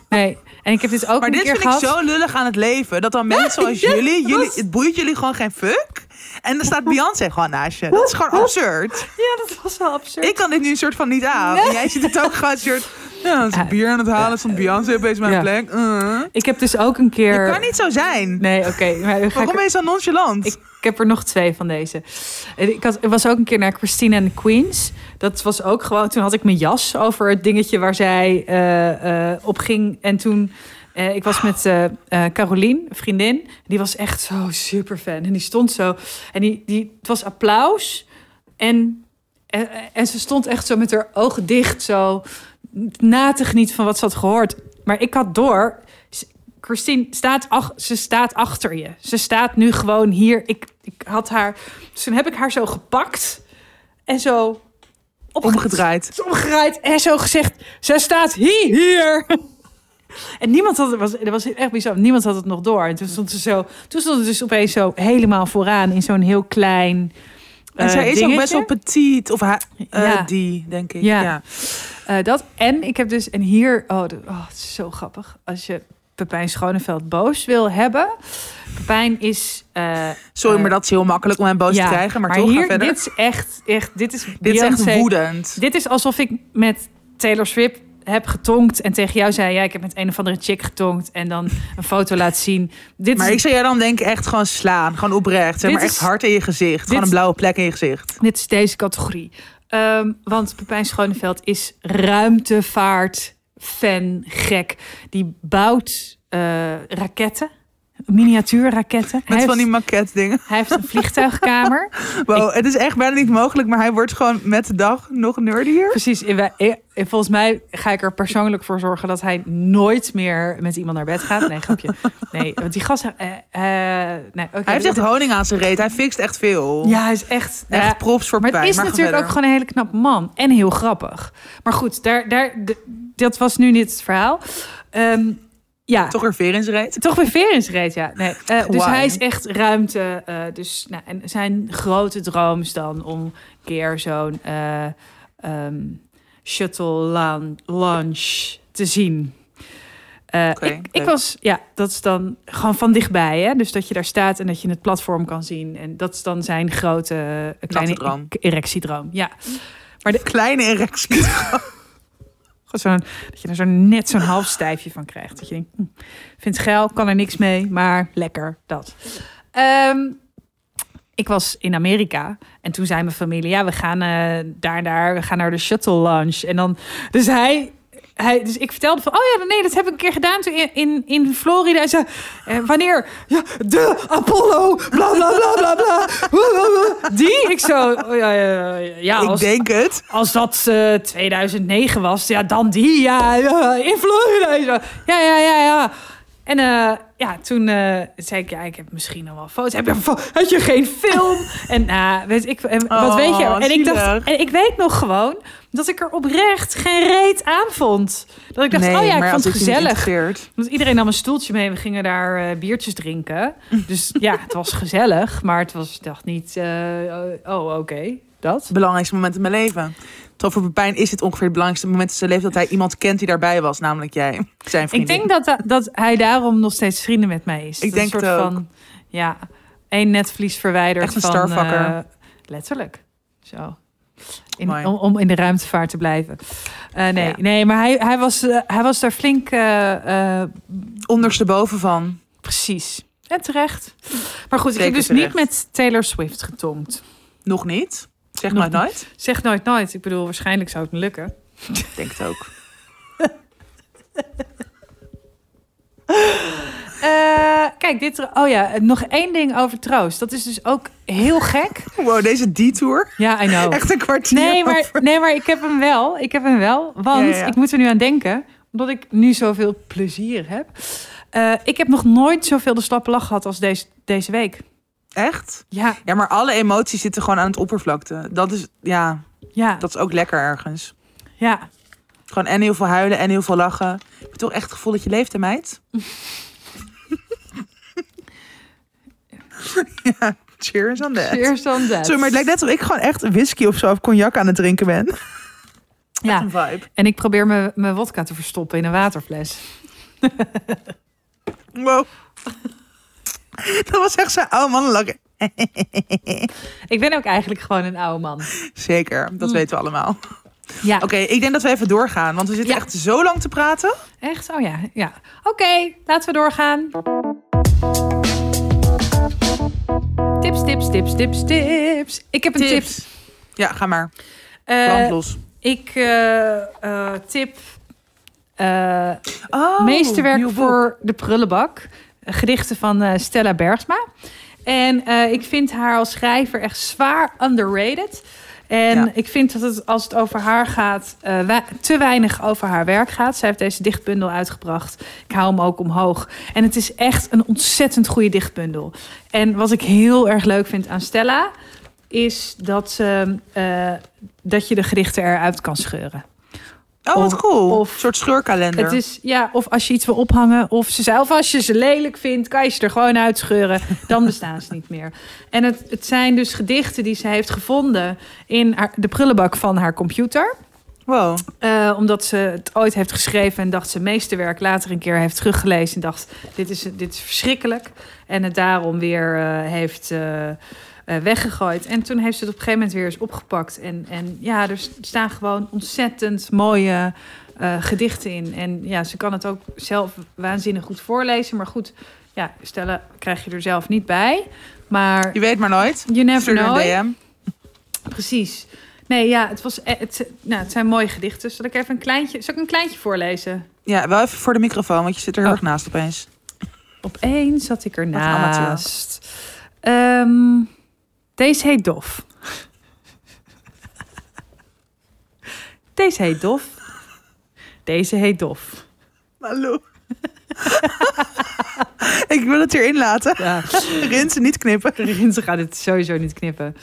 nee. En ik heb dit ook Maar een dit keer vind gehad. ik zo lullig aan het leven. Dat dan mensen zoals jullie, jullie, was- het boeit jullie gewoon geen fuck. En dan staat Beyoncé gewoon naast je. Dat is gewoon absurd. Ja, dat was wel absurd. Ik kan dit nu een soort van niet aan. En jij ziet het ook gewoon een soort... Ja, als ik bier aan het halen stond Beyoncé opeens mijn Ja. plek. Uh. Ik heb dus ook een keer. Dat kan niet zo zijn. Nee, oké. Waarom ben je zo nonchalant? Ik, ik heb er nog twee van deze. Ik, had, ik was ook een keer naar Christine and the Queens. Dat was ook gewoon. Toen had ik mijn jas over het dingetje waar zij eh, eh, op ging. En toen. Eh, ik was met Carolien, een vriendin. Die was echt zo super fan. En die stond zo. En die, die, het was applaus. En, en, en ze stond echt zo met haar ogen dicht. Zo na te genieten van wat ze had gehoord. Maar ik had door. Christine staat, ach, ze staat achter je. Ze staat nu gewoon hier. Ik, ik had haar. Dus toen heb ik haar zo gepakt en zo Omgedraaid. omgedraaid en zo gezegd: ze staat hier. hier. En niemand had het, was, dat was echt bizar. Niemand had het nog door. En toen stond ze zo. Toen stond het dus opeens zo helemaal vooraan in zo'n heel klein. En eh, zij is ook dingetje. best wel petit. Of ha- eh, Ja. die, denk ik. Ja. Ja. Eh, dat en ik heb dus en hier oh, de, oh het is zo grappig als je Pepijn Schoneveld boos wil hebben. Pepijn is Sorry, maar dat is heel makkelijk om hem boos te krijgen. Maar, toch, hier verder. dit is echt echt dit is Dit is echt woedend. Dit is alsof ik met Taylor Swift heb getonkt en tegen jou zei ja ik heb met een of andere chick getonkt en dan een foto laat zien. Dit Maar is, ik zou jij dan denk ik echt gewoon slaan. Gewoon oprecht. Zeg maar is- echt hard in je gezicht. Gewoon een blauwe plek in je gezicht. dit is deze categorie. Ehm, want Pepijn Schoneveld is ruimtevaart fan gek. Die bouwt eh, raketten. Miniatuurraketten. Hij Met van die maquette dingen. hij heeft een vliegtuigkamer. Wow, het is echt bijna niet mogelijk, maar hij wordt gewoon met de dag nog nerdier. Precies. wij- eh, eh, Volgens mij ga ik er persoonlijk voor zorgen dat hij nooit meer met iemand naar bed gaat. Nee, grapje. Nee, want die gast... eh, eh, nee, oké. Hij heeft echt honing aan zijn reet. Hij fixt echt veel. Ja, hij is echt... Echt ja, props voor Maar Pijn. het is natuurlijk ook gewoon een hele knappe man. En heel grappig. Maar goed, daar, daar, dat was nu niet het verhaal. Ehm, ja, toch, weer veer in zijn reet. toch weer veer in zijn reet, ja. Nee, eh, dus hij is echt ruimte. eh, dus, nou, en zijn grote droom is dan om een keer zo'n eh, ehm, shuttle launch te zien. Ik, ik was, ja, dat is dan gewoon van dichtbij, hè? Dus dat je daar staat en dat je het platform kan zien. En dat is dan zijn grote kleine e- erectiedroom. Ja, Kleine erectie. Zo'n dat je er zo net zo'n half stijfje van krijgt. Dat je denkt, hm, vind het geil, kan er niks mee, maar lekker dat. Ehm, ik was in Amerika en toen zei mijn familie, ja, we gaan eh, daar, daar, we gaan naar de shuttle launch. En dan, dus hij, hij, dus ik vertelde van, oh ja, nee, dat heb ik een keer gedaan toen in, in, in Florida. Zei, eh, wanneer? Ja, de Apollo, bla bla bla bla bla. Die? Ik zo, oh, ja, ja, ja, Ik denk het. als dat eh 2009 was, ja, dan die, ja, ja in Florida. Ja, ja, ja, ja. En eh, ja, toen eh, zei ik, ja, ik heb misschien nog wel foto's. Heb je, had je geen film? en nou, weet ik, en wat Oh, weet je? En ik dacht, en ik weet nog gewoon dat ik er oprecht geen reet aan vond. Dat ik dacht, nee, oh ja, ik vond het gezellig. Want iedereen nam een stoeltje mee. We gingen daar eh, biertjes drinken. Dus ja, het was gezellig. Maar het was, ik dacht niet, eh, oh, oké, dat. Belangrijkste moment in mijn leven. Toch voor Pepijn is het ongeveer het belangrijkste moment in zijn leven dat hij iemand kent die daarbij was, namelijk jij, zijn Ik vriendin. denk dat, dat hij daarom nog steeds vrienden met mij is. Ik Dat denk een het soort ook. van, ja, één netvlies verwijderd Echt een van... starfucker. eh, letterlijk. Zo. In, om, om in de ruimtevaart te blijven. Eh, nee, Ja. nee, maar hij, hij, was, eh, hij was daar flink... eh, Ondersteboven van. precies. En terecht. Maar goed, ik heb dus terecht. niet met Taylor Swift getonkt. Nog niet. Zeg Nog nooit nooit. Zeg nooit nooit. Ik bedoel, waarschijnlijk zou het me lukken. Ik denk het ook. Eh, kijk, dit... Oh ja, nog één ding over troost. Dat is dus ook heel gek. Wow, deze detour. Ja, I know. Echt een kwartier Nee maar, over. nee, maar ik heb hem wel. Ik heb hem wel. Want Ja, ja, ja. ik moet er nu aan denken. Omdat ik nu zoveel plezier heb. Eh, ik heb nog nooit zoveel de slappe lach gehad als deze, deze week. Echt? Ja, Ja, maar alle emoties zitten gewoon aan het oppervlakte. Dat is, ja, ja, dat is ook lekker ergens. ja. Gewoon en heel veel huilen en heel veel lachen. Heb je toch echt het gevoel dat je leeft, hè, meid? ja, cheers on that. Cheers on that. Sorry, maar het lijkt net alsof ik gewoon echt whisky of zo of cognac aan het drinken ben. Ja, een vibe. en ik probeer mijn mijn wodka te verstoppen in een waterfles. Wow. Dat was echt zo'n oude mannenlach. Ik ben ook eigenlijk gewoon een oude man. Zeker, dat Mm. weten we allemaal. Ja, Oké, ik denk dat we even doorgaan, want we zitten Ja. echt zo lang te praten. echt? Oh ja, ja. Oké, laten we doorgaan. Tips, tips, tips, tips, tips. Ik heb een tip. Ja, ga maar. Eh, los. Ik eh, eh, tip Oh, meesterwerk voor de prullenbak. Gedichten van Stella Bergsma. En ik vind haar als schrijver echt zwaar underrated. En Ja. ik vind dat het, als het over haar gaat, eh, te weinig over haar werk gaat. Zij heeft deze dichtbundel uitgebracht. Ik hou hem ook omhoog. En het is echt een ontzettend goede dichtbundel. En wat ik heel erg leuk vind aan Stella, is dat, eh, dat je de gedichten eruit kan scheuren. Oh, wat of- cool. of- een soort scheurkalender. Het is, ja, of als je iets wil ophangen, of ze zelf als je ze lelijk vindt, kan je ze er gewoon uitscheuren. Dan bestaan ze niet meer. En het, het zijn dus gedichten die ze heeft gevonden in haar, de prullenbak van haar computer. Wow. Eh, omdat ze het ooit heeft geschreven en dacht ze meesterwerk later een keer heeft teruggelezen en dacht dit is, dit is verschrikkelijk. En het daarom weer eh, heeft eh, eh, weggegooid. En toen heeft ze het op een gegeven moment weer eens opgepakt. En, en ja, er staan gewoon ontzettend mooie eh, gedichten in. En ja, ze kan het ook zelf waanzinnig goed voorlezen. Maar goed, ja, stellen krijg je er zelf niet bij. Maar Je weet maar nooit. you never Stuur know. een DM. Precies. Nee, ja, het, was, eh, het, nou, het zijn mooie gedichten. Zal ik even een kleintje, zal ik een kleintje voorlezen? Ja, wel even voor de microfoon, want je zit er heel Oh. erg naast opeens. Opeens zat ik ernaast. Ehm deze heet Dof. Deze heet Dof. Deze heet Dof. Hallo. ik wil het erin laten. Ja, Rinsen, niet knippen. Rinse gaat het sowieso niet knippen.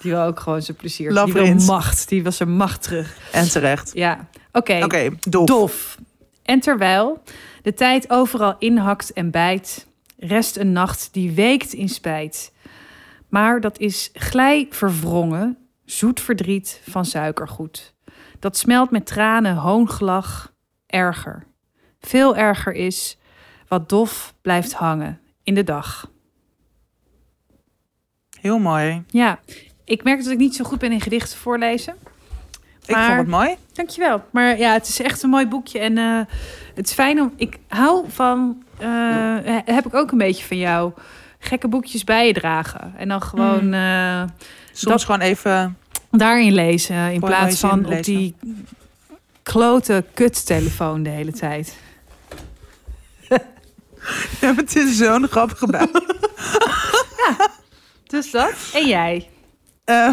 Die wil ook gewoon zijn plezier. Love die wil macht. Die wil zijn macht terug. En terecht. Ja, oké. Oké, dof. Dof. En terwijl de tijd overal inhakt en bijt, rest een nacht die weekt in spijt. Maar dat is glij verwrongen, zoet verdriet van suikergoed. Dat smelt met tranen, hoongelach, erger. Veel erger is wat dof blijft hangen in de dag. Heel mooi. Ja, ik merk dat ik niet zo goed ben in gedichten voorlezen. Ik vond het mooi. Dankjewel. Maar ja, het is echt een mooi boekje. En eh, het is fijn om... Ik hou van... eh, heb ik ook een beetje van jou. Gekke boekjes bij je dragen. En dan gewoon Mm. Soms Dat- gewoon even... daarin lezen. In plaats van op die klote kuttelefoon de hele tijd. Ja, het is zo'n grappige bui. Dus dat. En jij? Eh,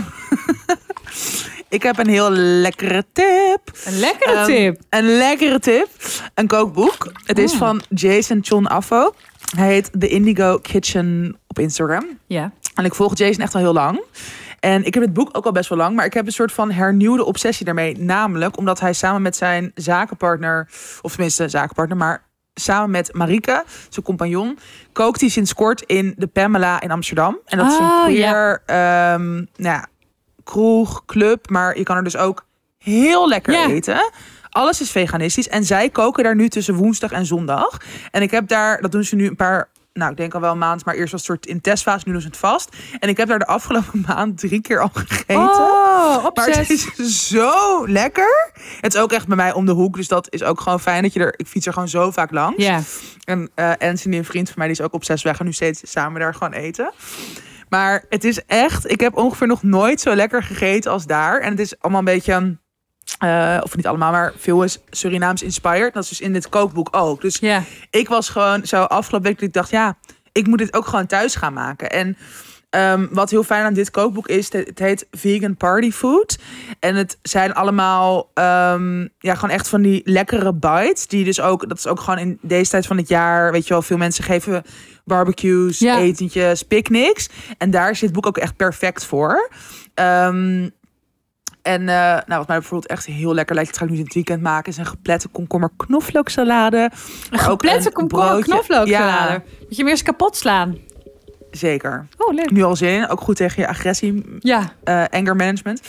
ik heb een heel lekkere tip. Een lekkere Ehm, tip. Een lekkere tip. Een kookboek. Het is Oh. van Jason John Affo. Hij heet The Indigo Kitchen op Instagram. Ja. En ik volg Jason echt al heel lang. En ik heb het boek ook al best wel lang. Maar ik heb een soort van hernieuwde obsessie daarmee. Namelijk omdat hij samen met zijn zakenpartner... Of tenminste zakenpartner, maar samen met Marike, zijn compagnon... kookt hij sinds kort in de Pamela in Amsterdam. En dat is een Oh, queer ehm, nou ja, kroeg, club. Maar je kan er dus ook heel lekker Ja. eten. Alles is veganistisch. En zij koken daar nu tussen woensdag en zondag. En ik heb daar, dat doen ze nu een paar, nou ik denk al wel een maand, maar eerst was het soort in testfase, nu doen ze het vast. En ik heb daar de afgelopen maand drie keer al gegeten. Oh, Maar het is zo lekker. Het is ook echt bij mij om de hoek. Dus dat is ook gewoon fijn dat je er... Ik fiets er gewoon zo vaak langs. Ja. En uh, Anthony, een vriend van mij, die is ook op zes weg. En nu steeds samen daar gewoon eten. Maar het is echt... Ik heb ongeveer nog nooit zo lekker gegeten als daar. En het is allemaal een beetje... Uh, of niet allemaal, maar veel is Surinaams inspired. Dat is dus in dit kookboek ook. Dus ik was gewoon zo afgelopen week dat ik dacht, ja, ik moet dit ook gewoon thuis gaan maken. En um, wat heel fijn aan dit kookboek is, het heet Vegan Party Food. En het zijn allemaal, um, ja, gewoon echt van die lekkere bites. Die dus ook, dat is ook gewoon in deze tijd van het jaar, weet je wel, veel mensen geven barbecues, etentjes, picknicks. En daar is dit boek ook echt perfect voor. Um, en uh, nou, wat mij bijvoorbeeld echt heel lekker lijkt, dat ga ik nu het weekend maken, is een geplette komkommer knoflooksalade. Een geplette komkommer knoflooksalade. Ja. Moet je hem eerst kapot slaan. Zeker. Oh, leuk. Nu al zin in. Ook goed tegen je agressie. Ja. Uh, anger management.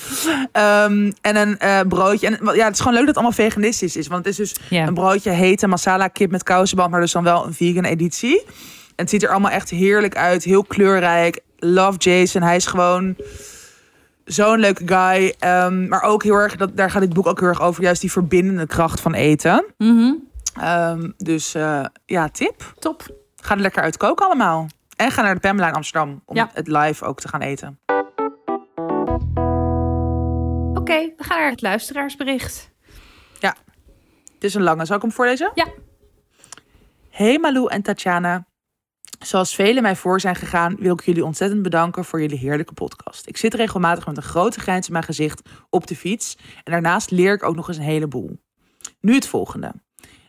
Um, en een uh, broodje. En ja, het is gewoon leuk dat het allemaal veganistisch is. Want het is dus een broodje hete masala kip met kousenband, maar dus dan wel een vegan editie. En het ziet er allemaal echt heerlijk uit. Heel kleurrijk. Love Jason. Hij is gewoon zo'n leuke guy. Um, maar ook heel erg, dat, daar gaat dit boek ook heel erg over. Juist die verbindende kracht van eten. Mm Um, dus uh, ja, tip. Top. Ga er lekker uit koken allemaal. En ga naar de Pamela in Amsterdam om Ja. het live ook te gaan eten. Oké, okay, we gaan naar het luisteraarsbericht. Het is een lange. Zal ik hem voorlezen? Ja. Hey Malou en Tatjana. Zoals velen mij voor zijn gegaan, wil ik jullie ontzettend bedanken voor jullie heerlijke podcast. Ik zit regelmatig met een grote grijns in mijn gezicht op de fiets. En daarnaast leer ik ook nog eens een heleboel. Nu het volgende.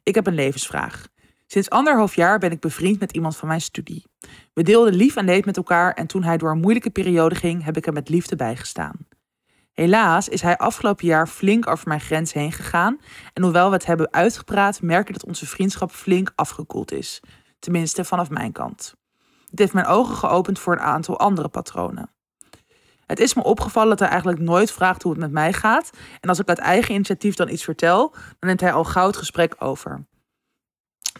Ik heb een levensvraag. Sinds anderhalf jaar ben ik bevriend met iemand van mijn studie. We deelden lief en leed met elkaar en toen hij door een moeilijke periode ging, heb ik hem met liefde bijgestaan. Helaas is hij afgelopen jaar flink over mijn grens heen gegaan en hoewel we het hebben uitgepraat, merk ik dat onze vriendschap flink afgekoeld is. Tenminste vanaf mijn kant. Dit heeft mijn ogen geopend voor een aantal andere patronen. Het is me opgevallen dat hij eigenlijk nooit vraagt hoe het met mij gaat en als ik uit eigen initiatief dan iets vertel, dan neemt hij al gauw het gesprek over.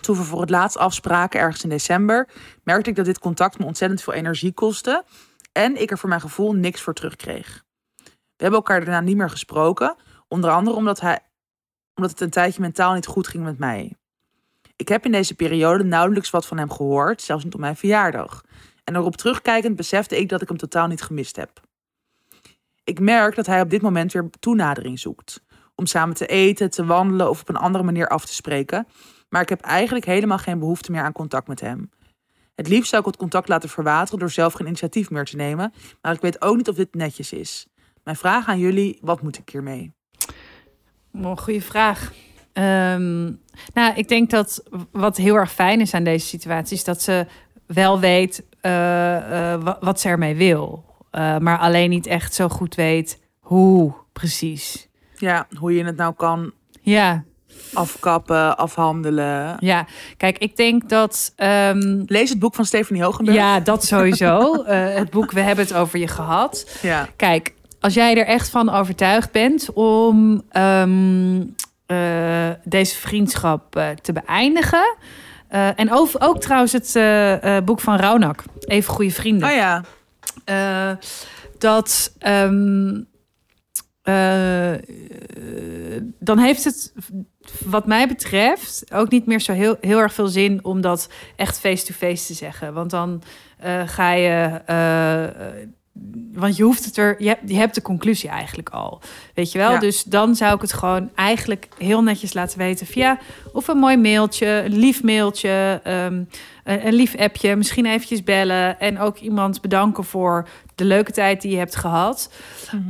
Toen we voor het laatst afspraken, ergens in december, merkte ik dat dit contact me ontzettend veel energie kostte en ik er voor mijn gevoel niks voor terugkreeg. We hebben elkaar daarna niet meer gesproken, onder andere omdat, hij, omdat het een tijdje mentaal niet goed ging met mij. Ik heb in deze periode nauwelijks wat van hem gehoord, zelfs niet op mijn verjaardag. En erop terugkijkend besefte ik dat ik hem totaal niet gemist heb. Ik merk dat hij op dit moment weer toenadering zoekt. Om samen te eten, te wandelen of op een andere manier af te spreken. maar ik heb eigenlijk helemaal geen behoefte meer aan contact met hem. Het liefst zou ik het contact laten verwateren door zelf geen initiatief meer te nemen, maar ik weet ook niet of dit netjes is. Mijn vraag aan jullie, wat moet ik hiermee? Oh, goeie vraag. Ehm, nou, ik denk dat wat heel erg fijn is aan deze situatie... is dat ze wel weet eh, eh, wa- wat ze ermee wil. Eh, maar alleen niet echt zo goed weet hoe precies. Ja, hoe je het nou kan Ja, afkappen, afhandelen. ja. Kijk, ik denk dat... ehm, Lees het boek van Stephanie Hogenberg. ja, dat sowieso. Het boek We hebben het over je gehad. ja. Kijk, als jij er echt van overtuigd bent om ehm, eh, deze vriendschap eh, te beëindigen. eh, en over, ook trouwens het boek van Raunak, Even Goede Vrienden. Oh ja, dat. ehm, eh, dan heeft het, wat mij betreft, ook niet meer zo heel, heel erg veel zin om dat echt face-to-face te zeggen. Want dan ga je. Want je hoeft het er, je hebt, je hebt de conclusie eigenlijk al. Weet je wel? Ja. Dus dan zou ik het gewoon eigenlijk heel netjes laten weten via of een mooi mailtje, een lief mailtje, ehm, een, een lief appje, misschien eventjes bellen en ook iemand bedanken voor de leuke tijd die je hebt gehad.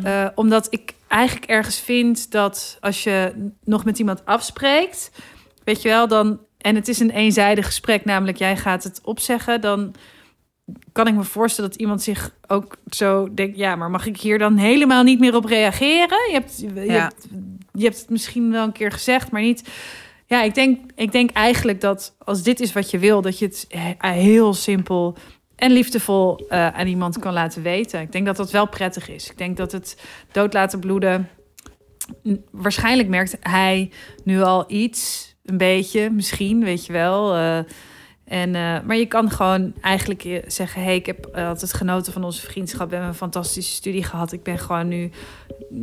Eh, omdat ik eigenlijk ergens vind dat als je nog met iemand afspreekt, weet je wel, dan en het is een eenzijdig gesprek, namelijk jij gaat het opzeggen, dan kan ik me voorstellen dat iemand zich ook zo denkt, ja, maar mag ik hier dan helemaal niet meer op reageren? Je hebt, je, Ja. hebt, je hebt het misschien wel een keer gezegd, maar niet. Ja, ik denk, ik denk eigenlijk dat als dit is wat je wil, dat je het he- heel simpel en liefdevol eh, aan iemand kan laten weten. Ik denk dat dat wel prettig is. Ik denk dat het dood laten bloeden. Waarschijnlijk merkt hij nu al iets, een beetje, misschien, weet je wel. eh, en, eh, maar je kan gewoon eigenlijk eh, zeggen: hey, ik heb eh, altijd genoten van onze vriendschap. We hebben een fantastische studie gehad. Ik ben gewoon nu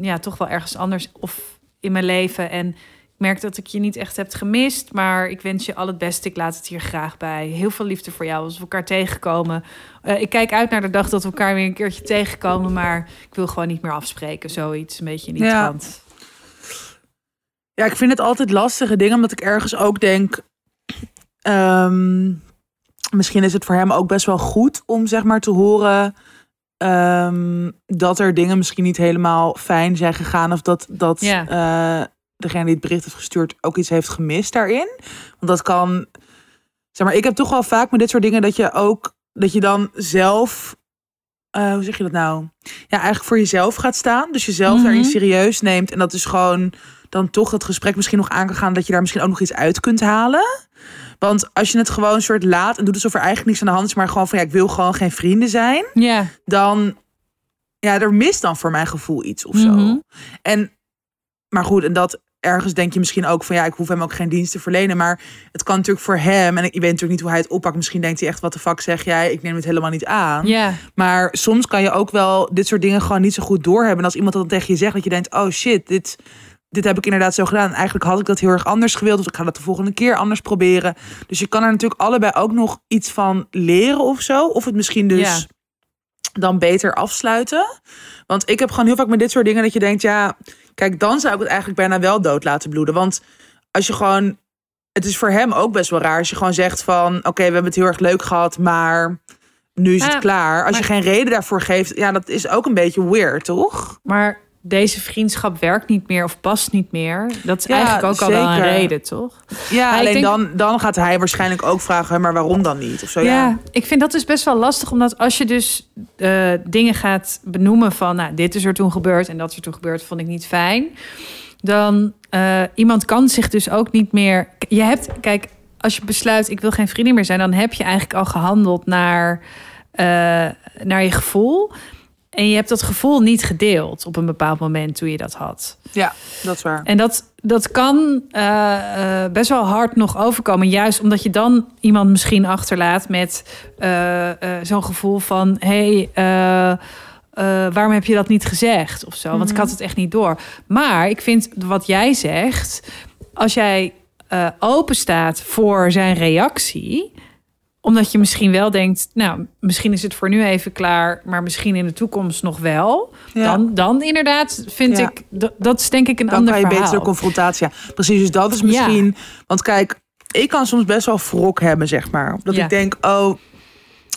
ja, toch wel ergens anders of in mijn leven. En ik merk dat ik je niet echt heb gemist. Maar ik wens je al het beste. Ik laat het hier graag bij. Heel veel liefde voor jou als we elkaar tegenkomen. Ik kijk uit naar de dag dat we elkaar weer een keertje tegenkomen. Maar ik wil gewoon niet meer afspreken. Zoiets, een beetje in die Ja. trant. Ja, ik vind het altijd lastige dingen, omdat ik ergens ook denk. Ehm, misschien is het voor hem ook best wel goed om zeg maar te horen ehm, dat er dingen misschien niet helemaal fijn zijn gegaan. Of dat, dat eh, degene die het bericht heeft gestuurd ook iets heeft gemist daarin. Want dat kan. Zeg maar, ik heb toch wel vaak met dit soort dingen dat je ook dat je dan zelf. eh, hoe zeg je dat nou? Ja, eigenlijk voor jezelf gaat staan. Dus jezelf Mhm. daarin serieus neemt. En dat is gewoon dan toch het gesprek misschien nog aan kan gaan. Dat je daar misschien ook nog iets uit kunt halen. Want als je het gewoon een soort laat en doet alsof er eigenlijk niks aan de hand is. Maar gewoon van ja, ik wil gewoon geen vrienden zijn. Ja, Dan, ja, er mist dan voor mijn gevoel iets of zo. Mhm. En, maar goed, en dat ergens denk je misschien ook van ja, ik hoef hem ook geen dienst te verlenen. Maar het kan natuurlijk voor hem, en ik weet natuurlijk niet hoe hij het oppakt. Misschien denkt hij echt, wat de fuck zeg jij? Ik neem het helemaal niet aan. ja. Maar soms kan je ook wel dit soort dingen gewoon niet zo goed doorhebben. En als iemand dat dan tegen je zegt, dat je denkt, oh shit, dit, dit heb ik inderdaad zo gedaan. Eigenlijk had ik dat heel erg anders gewild. Dus ik ga dat de volgende keer anders proberen. Dus je kan er natuurlijk allebei ook nog iets van leren of zo. Of het misschien dus Ja. dan beter afsluiten. Want ik heb gewoon heel vaak met dit soort dingen dat je denkt, ja, kijk, dan zou ik het eigenlijk bijna wel dood laten bloeden. Want als je gewoon, het is voor hem ook best wel raar als je gewoon zegt van, oké, we hebben het heel erg leuk gehad, maar nu is het Ja, klaar. Als je geen reden daarvoor geeft, ja, dat is ook een beetje weird, toch? Maar deze vriendschap werkt niet meer of past niet meer. Dat is Ja, eigenlijk ook al wel een reden, toch? Ja, alleen denk- dan, dan gaat hij waarschijnlijk ook vragen, "Hè, maar waarom dan niet? Of zo, Ja, ja. ik vind dat dus best wel lastig. Omdat als je dus eh, dingen gaat benoemen van... nou, dit is er toen gebeurd en dat is er toen gebeurd, vond ik niet fijn. Dan uh, iemand kan zich dus ook niet meer... Je hebt, kijk, als je besluit ik wil geen vriendin meer zijn... dan heb je eigenlijk al gehandeld naar, uh, naar je gevoel... En je hebt dat gevoel niet gedeeld op een bepaald moment toen je dat had. Ja, dat is waar. En dat, dat kan uh, uh, best wel hard nog overkomen. Juist omdat je dan iemand misschien achterlaat met uh, zo'n gevoel van... hé, hey, waarom heb je dat niet gezegd? Of zo, want mm -hmm. ik had het echt niet door. Maar ik vind wat jij zegt... als jij open staat voor zijn reactie omdat je misschien wel denkt, nou, misschien is het voor nu even klaar, maar misschien in de toekomst nog wel. Ja. Dan, dan inderdaad vind ja. ik, dat, is denk ik een dan ander kan je verhaal. betere confrontatie. Ja, precies, dus dat is misschien, ja. want kijk, ik kan soms best wel wrok hebben, zeg maar. Dat ik denk, oh,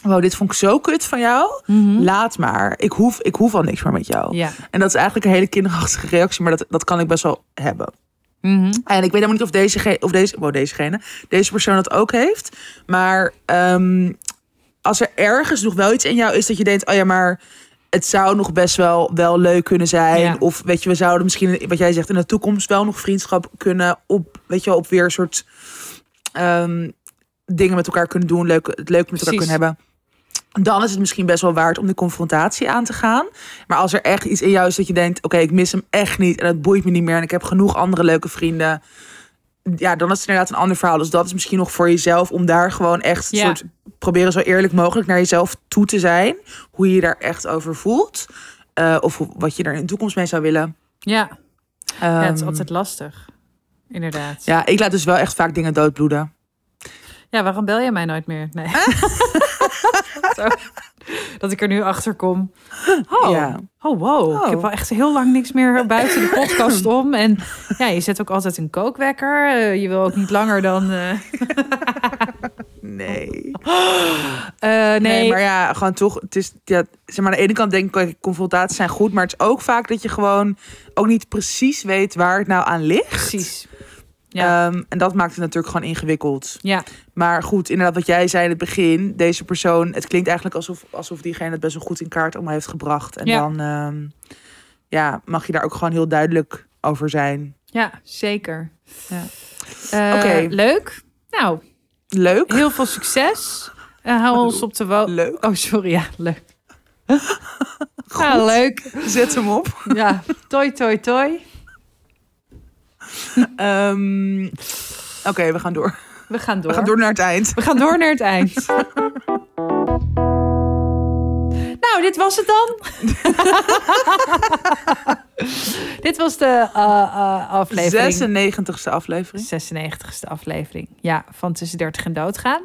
wow, dit vond ik zo kut van jou. Laat maar. Ik hoef, ik hoef al niks meer met jou. Ja. En dat is eigenlijk een hele kinderachtige reactie, maar dat, dat kan ik best wel hebben. Mhm. En ik weet helemaal niet of deze, of deze, wow, dezegene, deze persoon dat ook heeft. Maar ehm, als er ergens nog wel iets in jou is dat je denkt, oh ja, maar het zou nog best wel, wel leuk kunnen zijn. Ja. Of weet je, we zouden misschien, wat jij zegt, in de toekomst wel nog vriendschap kunnen op, weet je op weer een soort ehm, dingen met elkaar kunnen doen, leuk, het leuk met elkaar kunnen hebben. Dan is het misschien best wel waard om de confrontatie aan te gaan. Maar als er echt iets in jou is dat je denkt: oké, ik mis hem echt niet en het boeit me niet meer en ik heb genoeg andere leuke vrienden. Ja, dan is het inderdaad een ander verhaal. Dus dat is misschien nog voor jezelf om daar gewoon echt Ja. soort proberen zo eerlijk mogelijk naar jezelf toe te zijn. Hoe je je daar echt over voelt. Eh, of wat je er in de toekomst mee zou willen. Ja. ja, het is Ehm, altijd lastig. Inderdaad. ja, ik laat dus wel echt vaak dingen doodbloeden. Ja, waarom bel je mij nooit meer? Nee. Zo. Dat ik er nu achter kom. Oh, Ja. oh wow. Oh. Ik heb wel echt heel lang niks meer buiten de podcast om. En ja, je zet ook altijd een kookwekker. Eh, je wil ook niet langer dan... eh, Nee. eh, nee, Nee, maar ja, gewoon toch. Het is, ja, zeg maar, aan de ene kant denk ik, confrontaties zijn goed. Maar het is ook vaak dat je gewoon ook niet precies weet waar het nou aan ligt. precies. Ja, Ehm, en dat maakt het natuurlijk gewoon ingewikkeld. ja, Maar goed, inderdaad, wat jij zei in het begin, deze persoon, het klinkt eigenlijk alsof, alsof diegene het best wel goed in kaart allemaal heeft gebracht. En Ja. dan ehm, ja, mag je daar ook gewoon heel duidelijk over zijn. ja, zeker. Ja. Eh, Oké. Leuk. Nou, Leuk. heel veel succes. Eh, hou ons op de wo... Leuk. Oh, sorry. Ja, leuk. Ja, leuk. Zet hem op. Ja, toi, toi, toi. Ehm, Oké, we gaan door. We gaan door. We gaan door naar het eind. We gaan door naar het eind. Nou, dit was het dan. dit was de eh, eh, aflevering. 96e aflevering. 96e aflevering. Ja, van Tussen 30 en Doodgaan.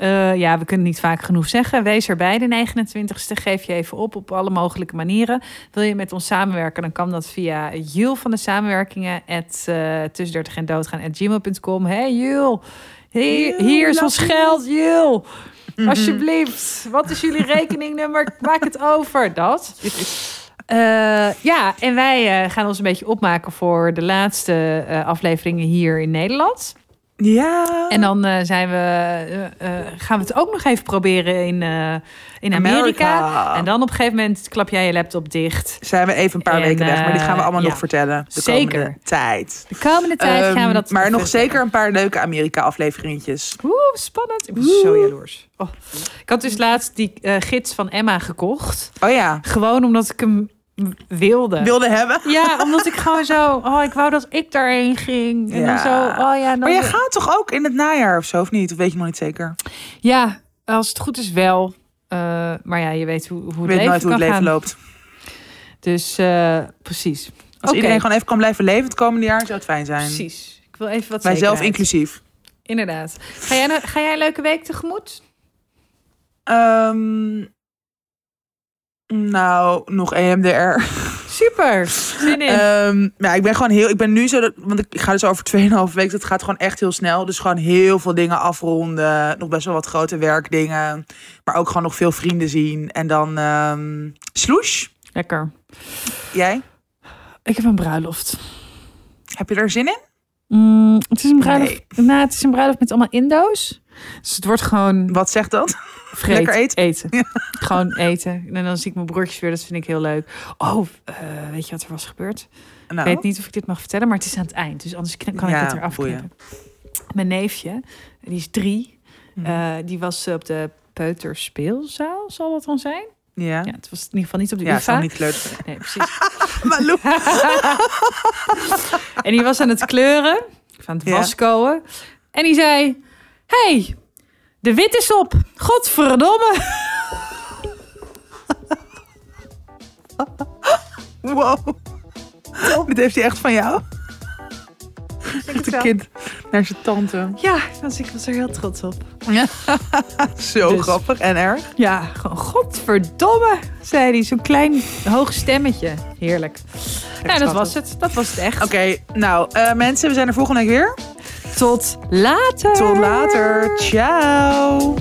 Eh, ja, we kunnen niet vaak genoeg zeggen. Wees erbij de 29e. Geef je even op op alle mogelijke manieren. Wil je met ons samenwerken, dan kan dat via Jul van de samenwerkingen. At, eh, tussen 30 en doodgaan. At gmail.com. Hey Jul, hier, hier is ons geld, Jul. Alsjeblieft. Wat is jullie rekeningnummer? Maak het over. Dat. Eh, ja, en wij gaan ons een beetje opmaken voor de laatste afleveringen hier in Nederland. Ja. En dan eh, zijn we, eh, eh, gaan we het ook nog even proberen in, in Amerika. Amerika. En dan op een gegeven moment klap jij je laptop dicht. zijn we even een paar En, weken weg, maar die gaan we allemaal ja. nog vertellen. De Zeker. komende tijd. De komende tijd gaan we Ehm, dat. maar nog zeker een paar leuke Amerika-afleveringetjes. Oeh, spannend. Ik ben zo jaloers. Oh. Ik had dus laatst die gids van Emma gekocht. Oh ja, Gewoon omdat ik hem wilde. wilde hebben. Ja, omdat ik gewoon zo... Oh, ik wou dat ik daarheen ging. En Ja. dan zo... Oh ja, dan Maar jij gaat toch ook in het najaar of zo, of niet? Of weet je nog niet zeker? Ja, als het goed is wel. Eh, maar ja, je weet hoe, hoe het weet leven nooit hoe kan het leven gaan. loopt. Dus eh, precies. Als iedereen gewoon even kan blijven leven het komende jaar, zou het fijn zijn. Precies. Ik wil even wat Wij zelf inclusief. Inderdaad. Ga jij, nou- ga jij een leuke week tegemoet? Ehm, nou, nog EMDR. Super. Zin in. Ehm, ja, ik ben gewoon heel. Ik ben nu zo. Dat, want ik, ga dus over 2,5 weken. Dat gaat gewoon echt heel snel. Dus gewoon heel veel dingen afronden. Nog best wel wat grote werkdingen. Maar ook gewoon nog veel vrienden zien. En dan. ehm swoosh. Lekker. Jij? Ik heb een bruiloft. Heb je er zin in? Mm, het is een bruiloft. Nou, het is een bruiloft met allemaal Indo's. Dus het wordt gewoon Wat zegt dat? vreet, Lekker eten? Gewoon eten. En dan zie ik mijn broertjes weer. Dat vind ik heel leuk. Oh, eh, weet je wat er was gebeurd? Nou, Ik weet niet of ik dit mag vertellen, maar het is aan het eind. Dus anders kan ik Ja, het eraf knippen. Mijn neefje, die is drie. Mhm. eh, die was op de peuterspeelzaal, zal dat dan zijn? Ja. Ja, het was in ieder geval niet op de Ja, het UvA. zou niet kleuter. Nee, precies. Malou. en die was aan het kleuren, aan het Ja. En die zei, hey, de wit is op. Godverdomme. Wow. Dit heeft hij echt van jou? Echt een kind naar zijn tante. Ja, dus ik was er heel trots op. Zo Dus- grappig en erg. Ja, gewoon godverdomme, zei hij. Zo'n klein hoog stemmetje. Heerlijk. nou, dat schattig. was het. Dat was het echt. Oké, nou eh, mensen, we zijn er volgende week weer. Tot later. Tot later. Ciao.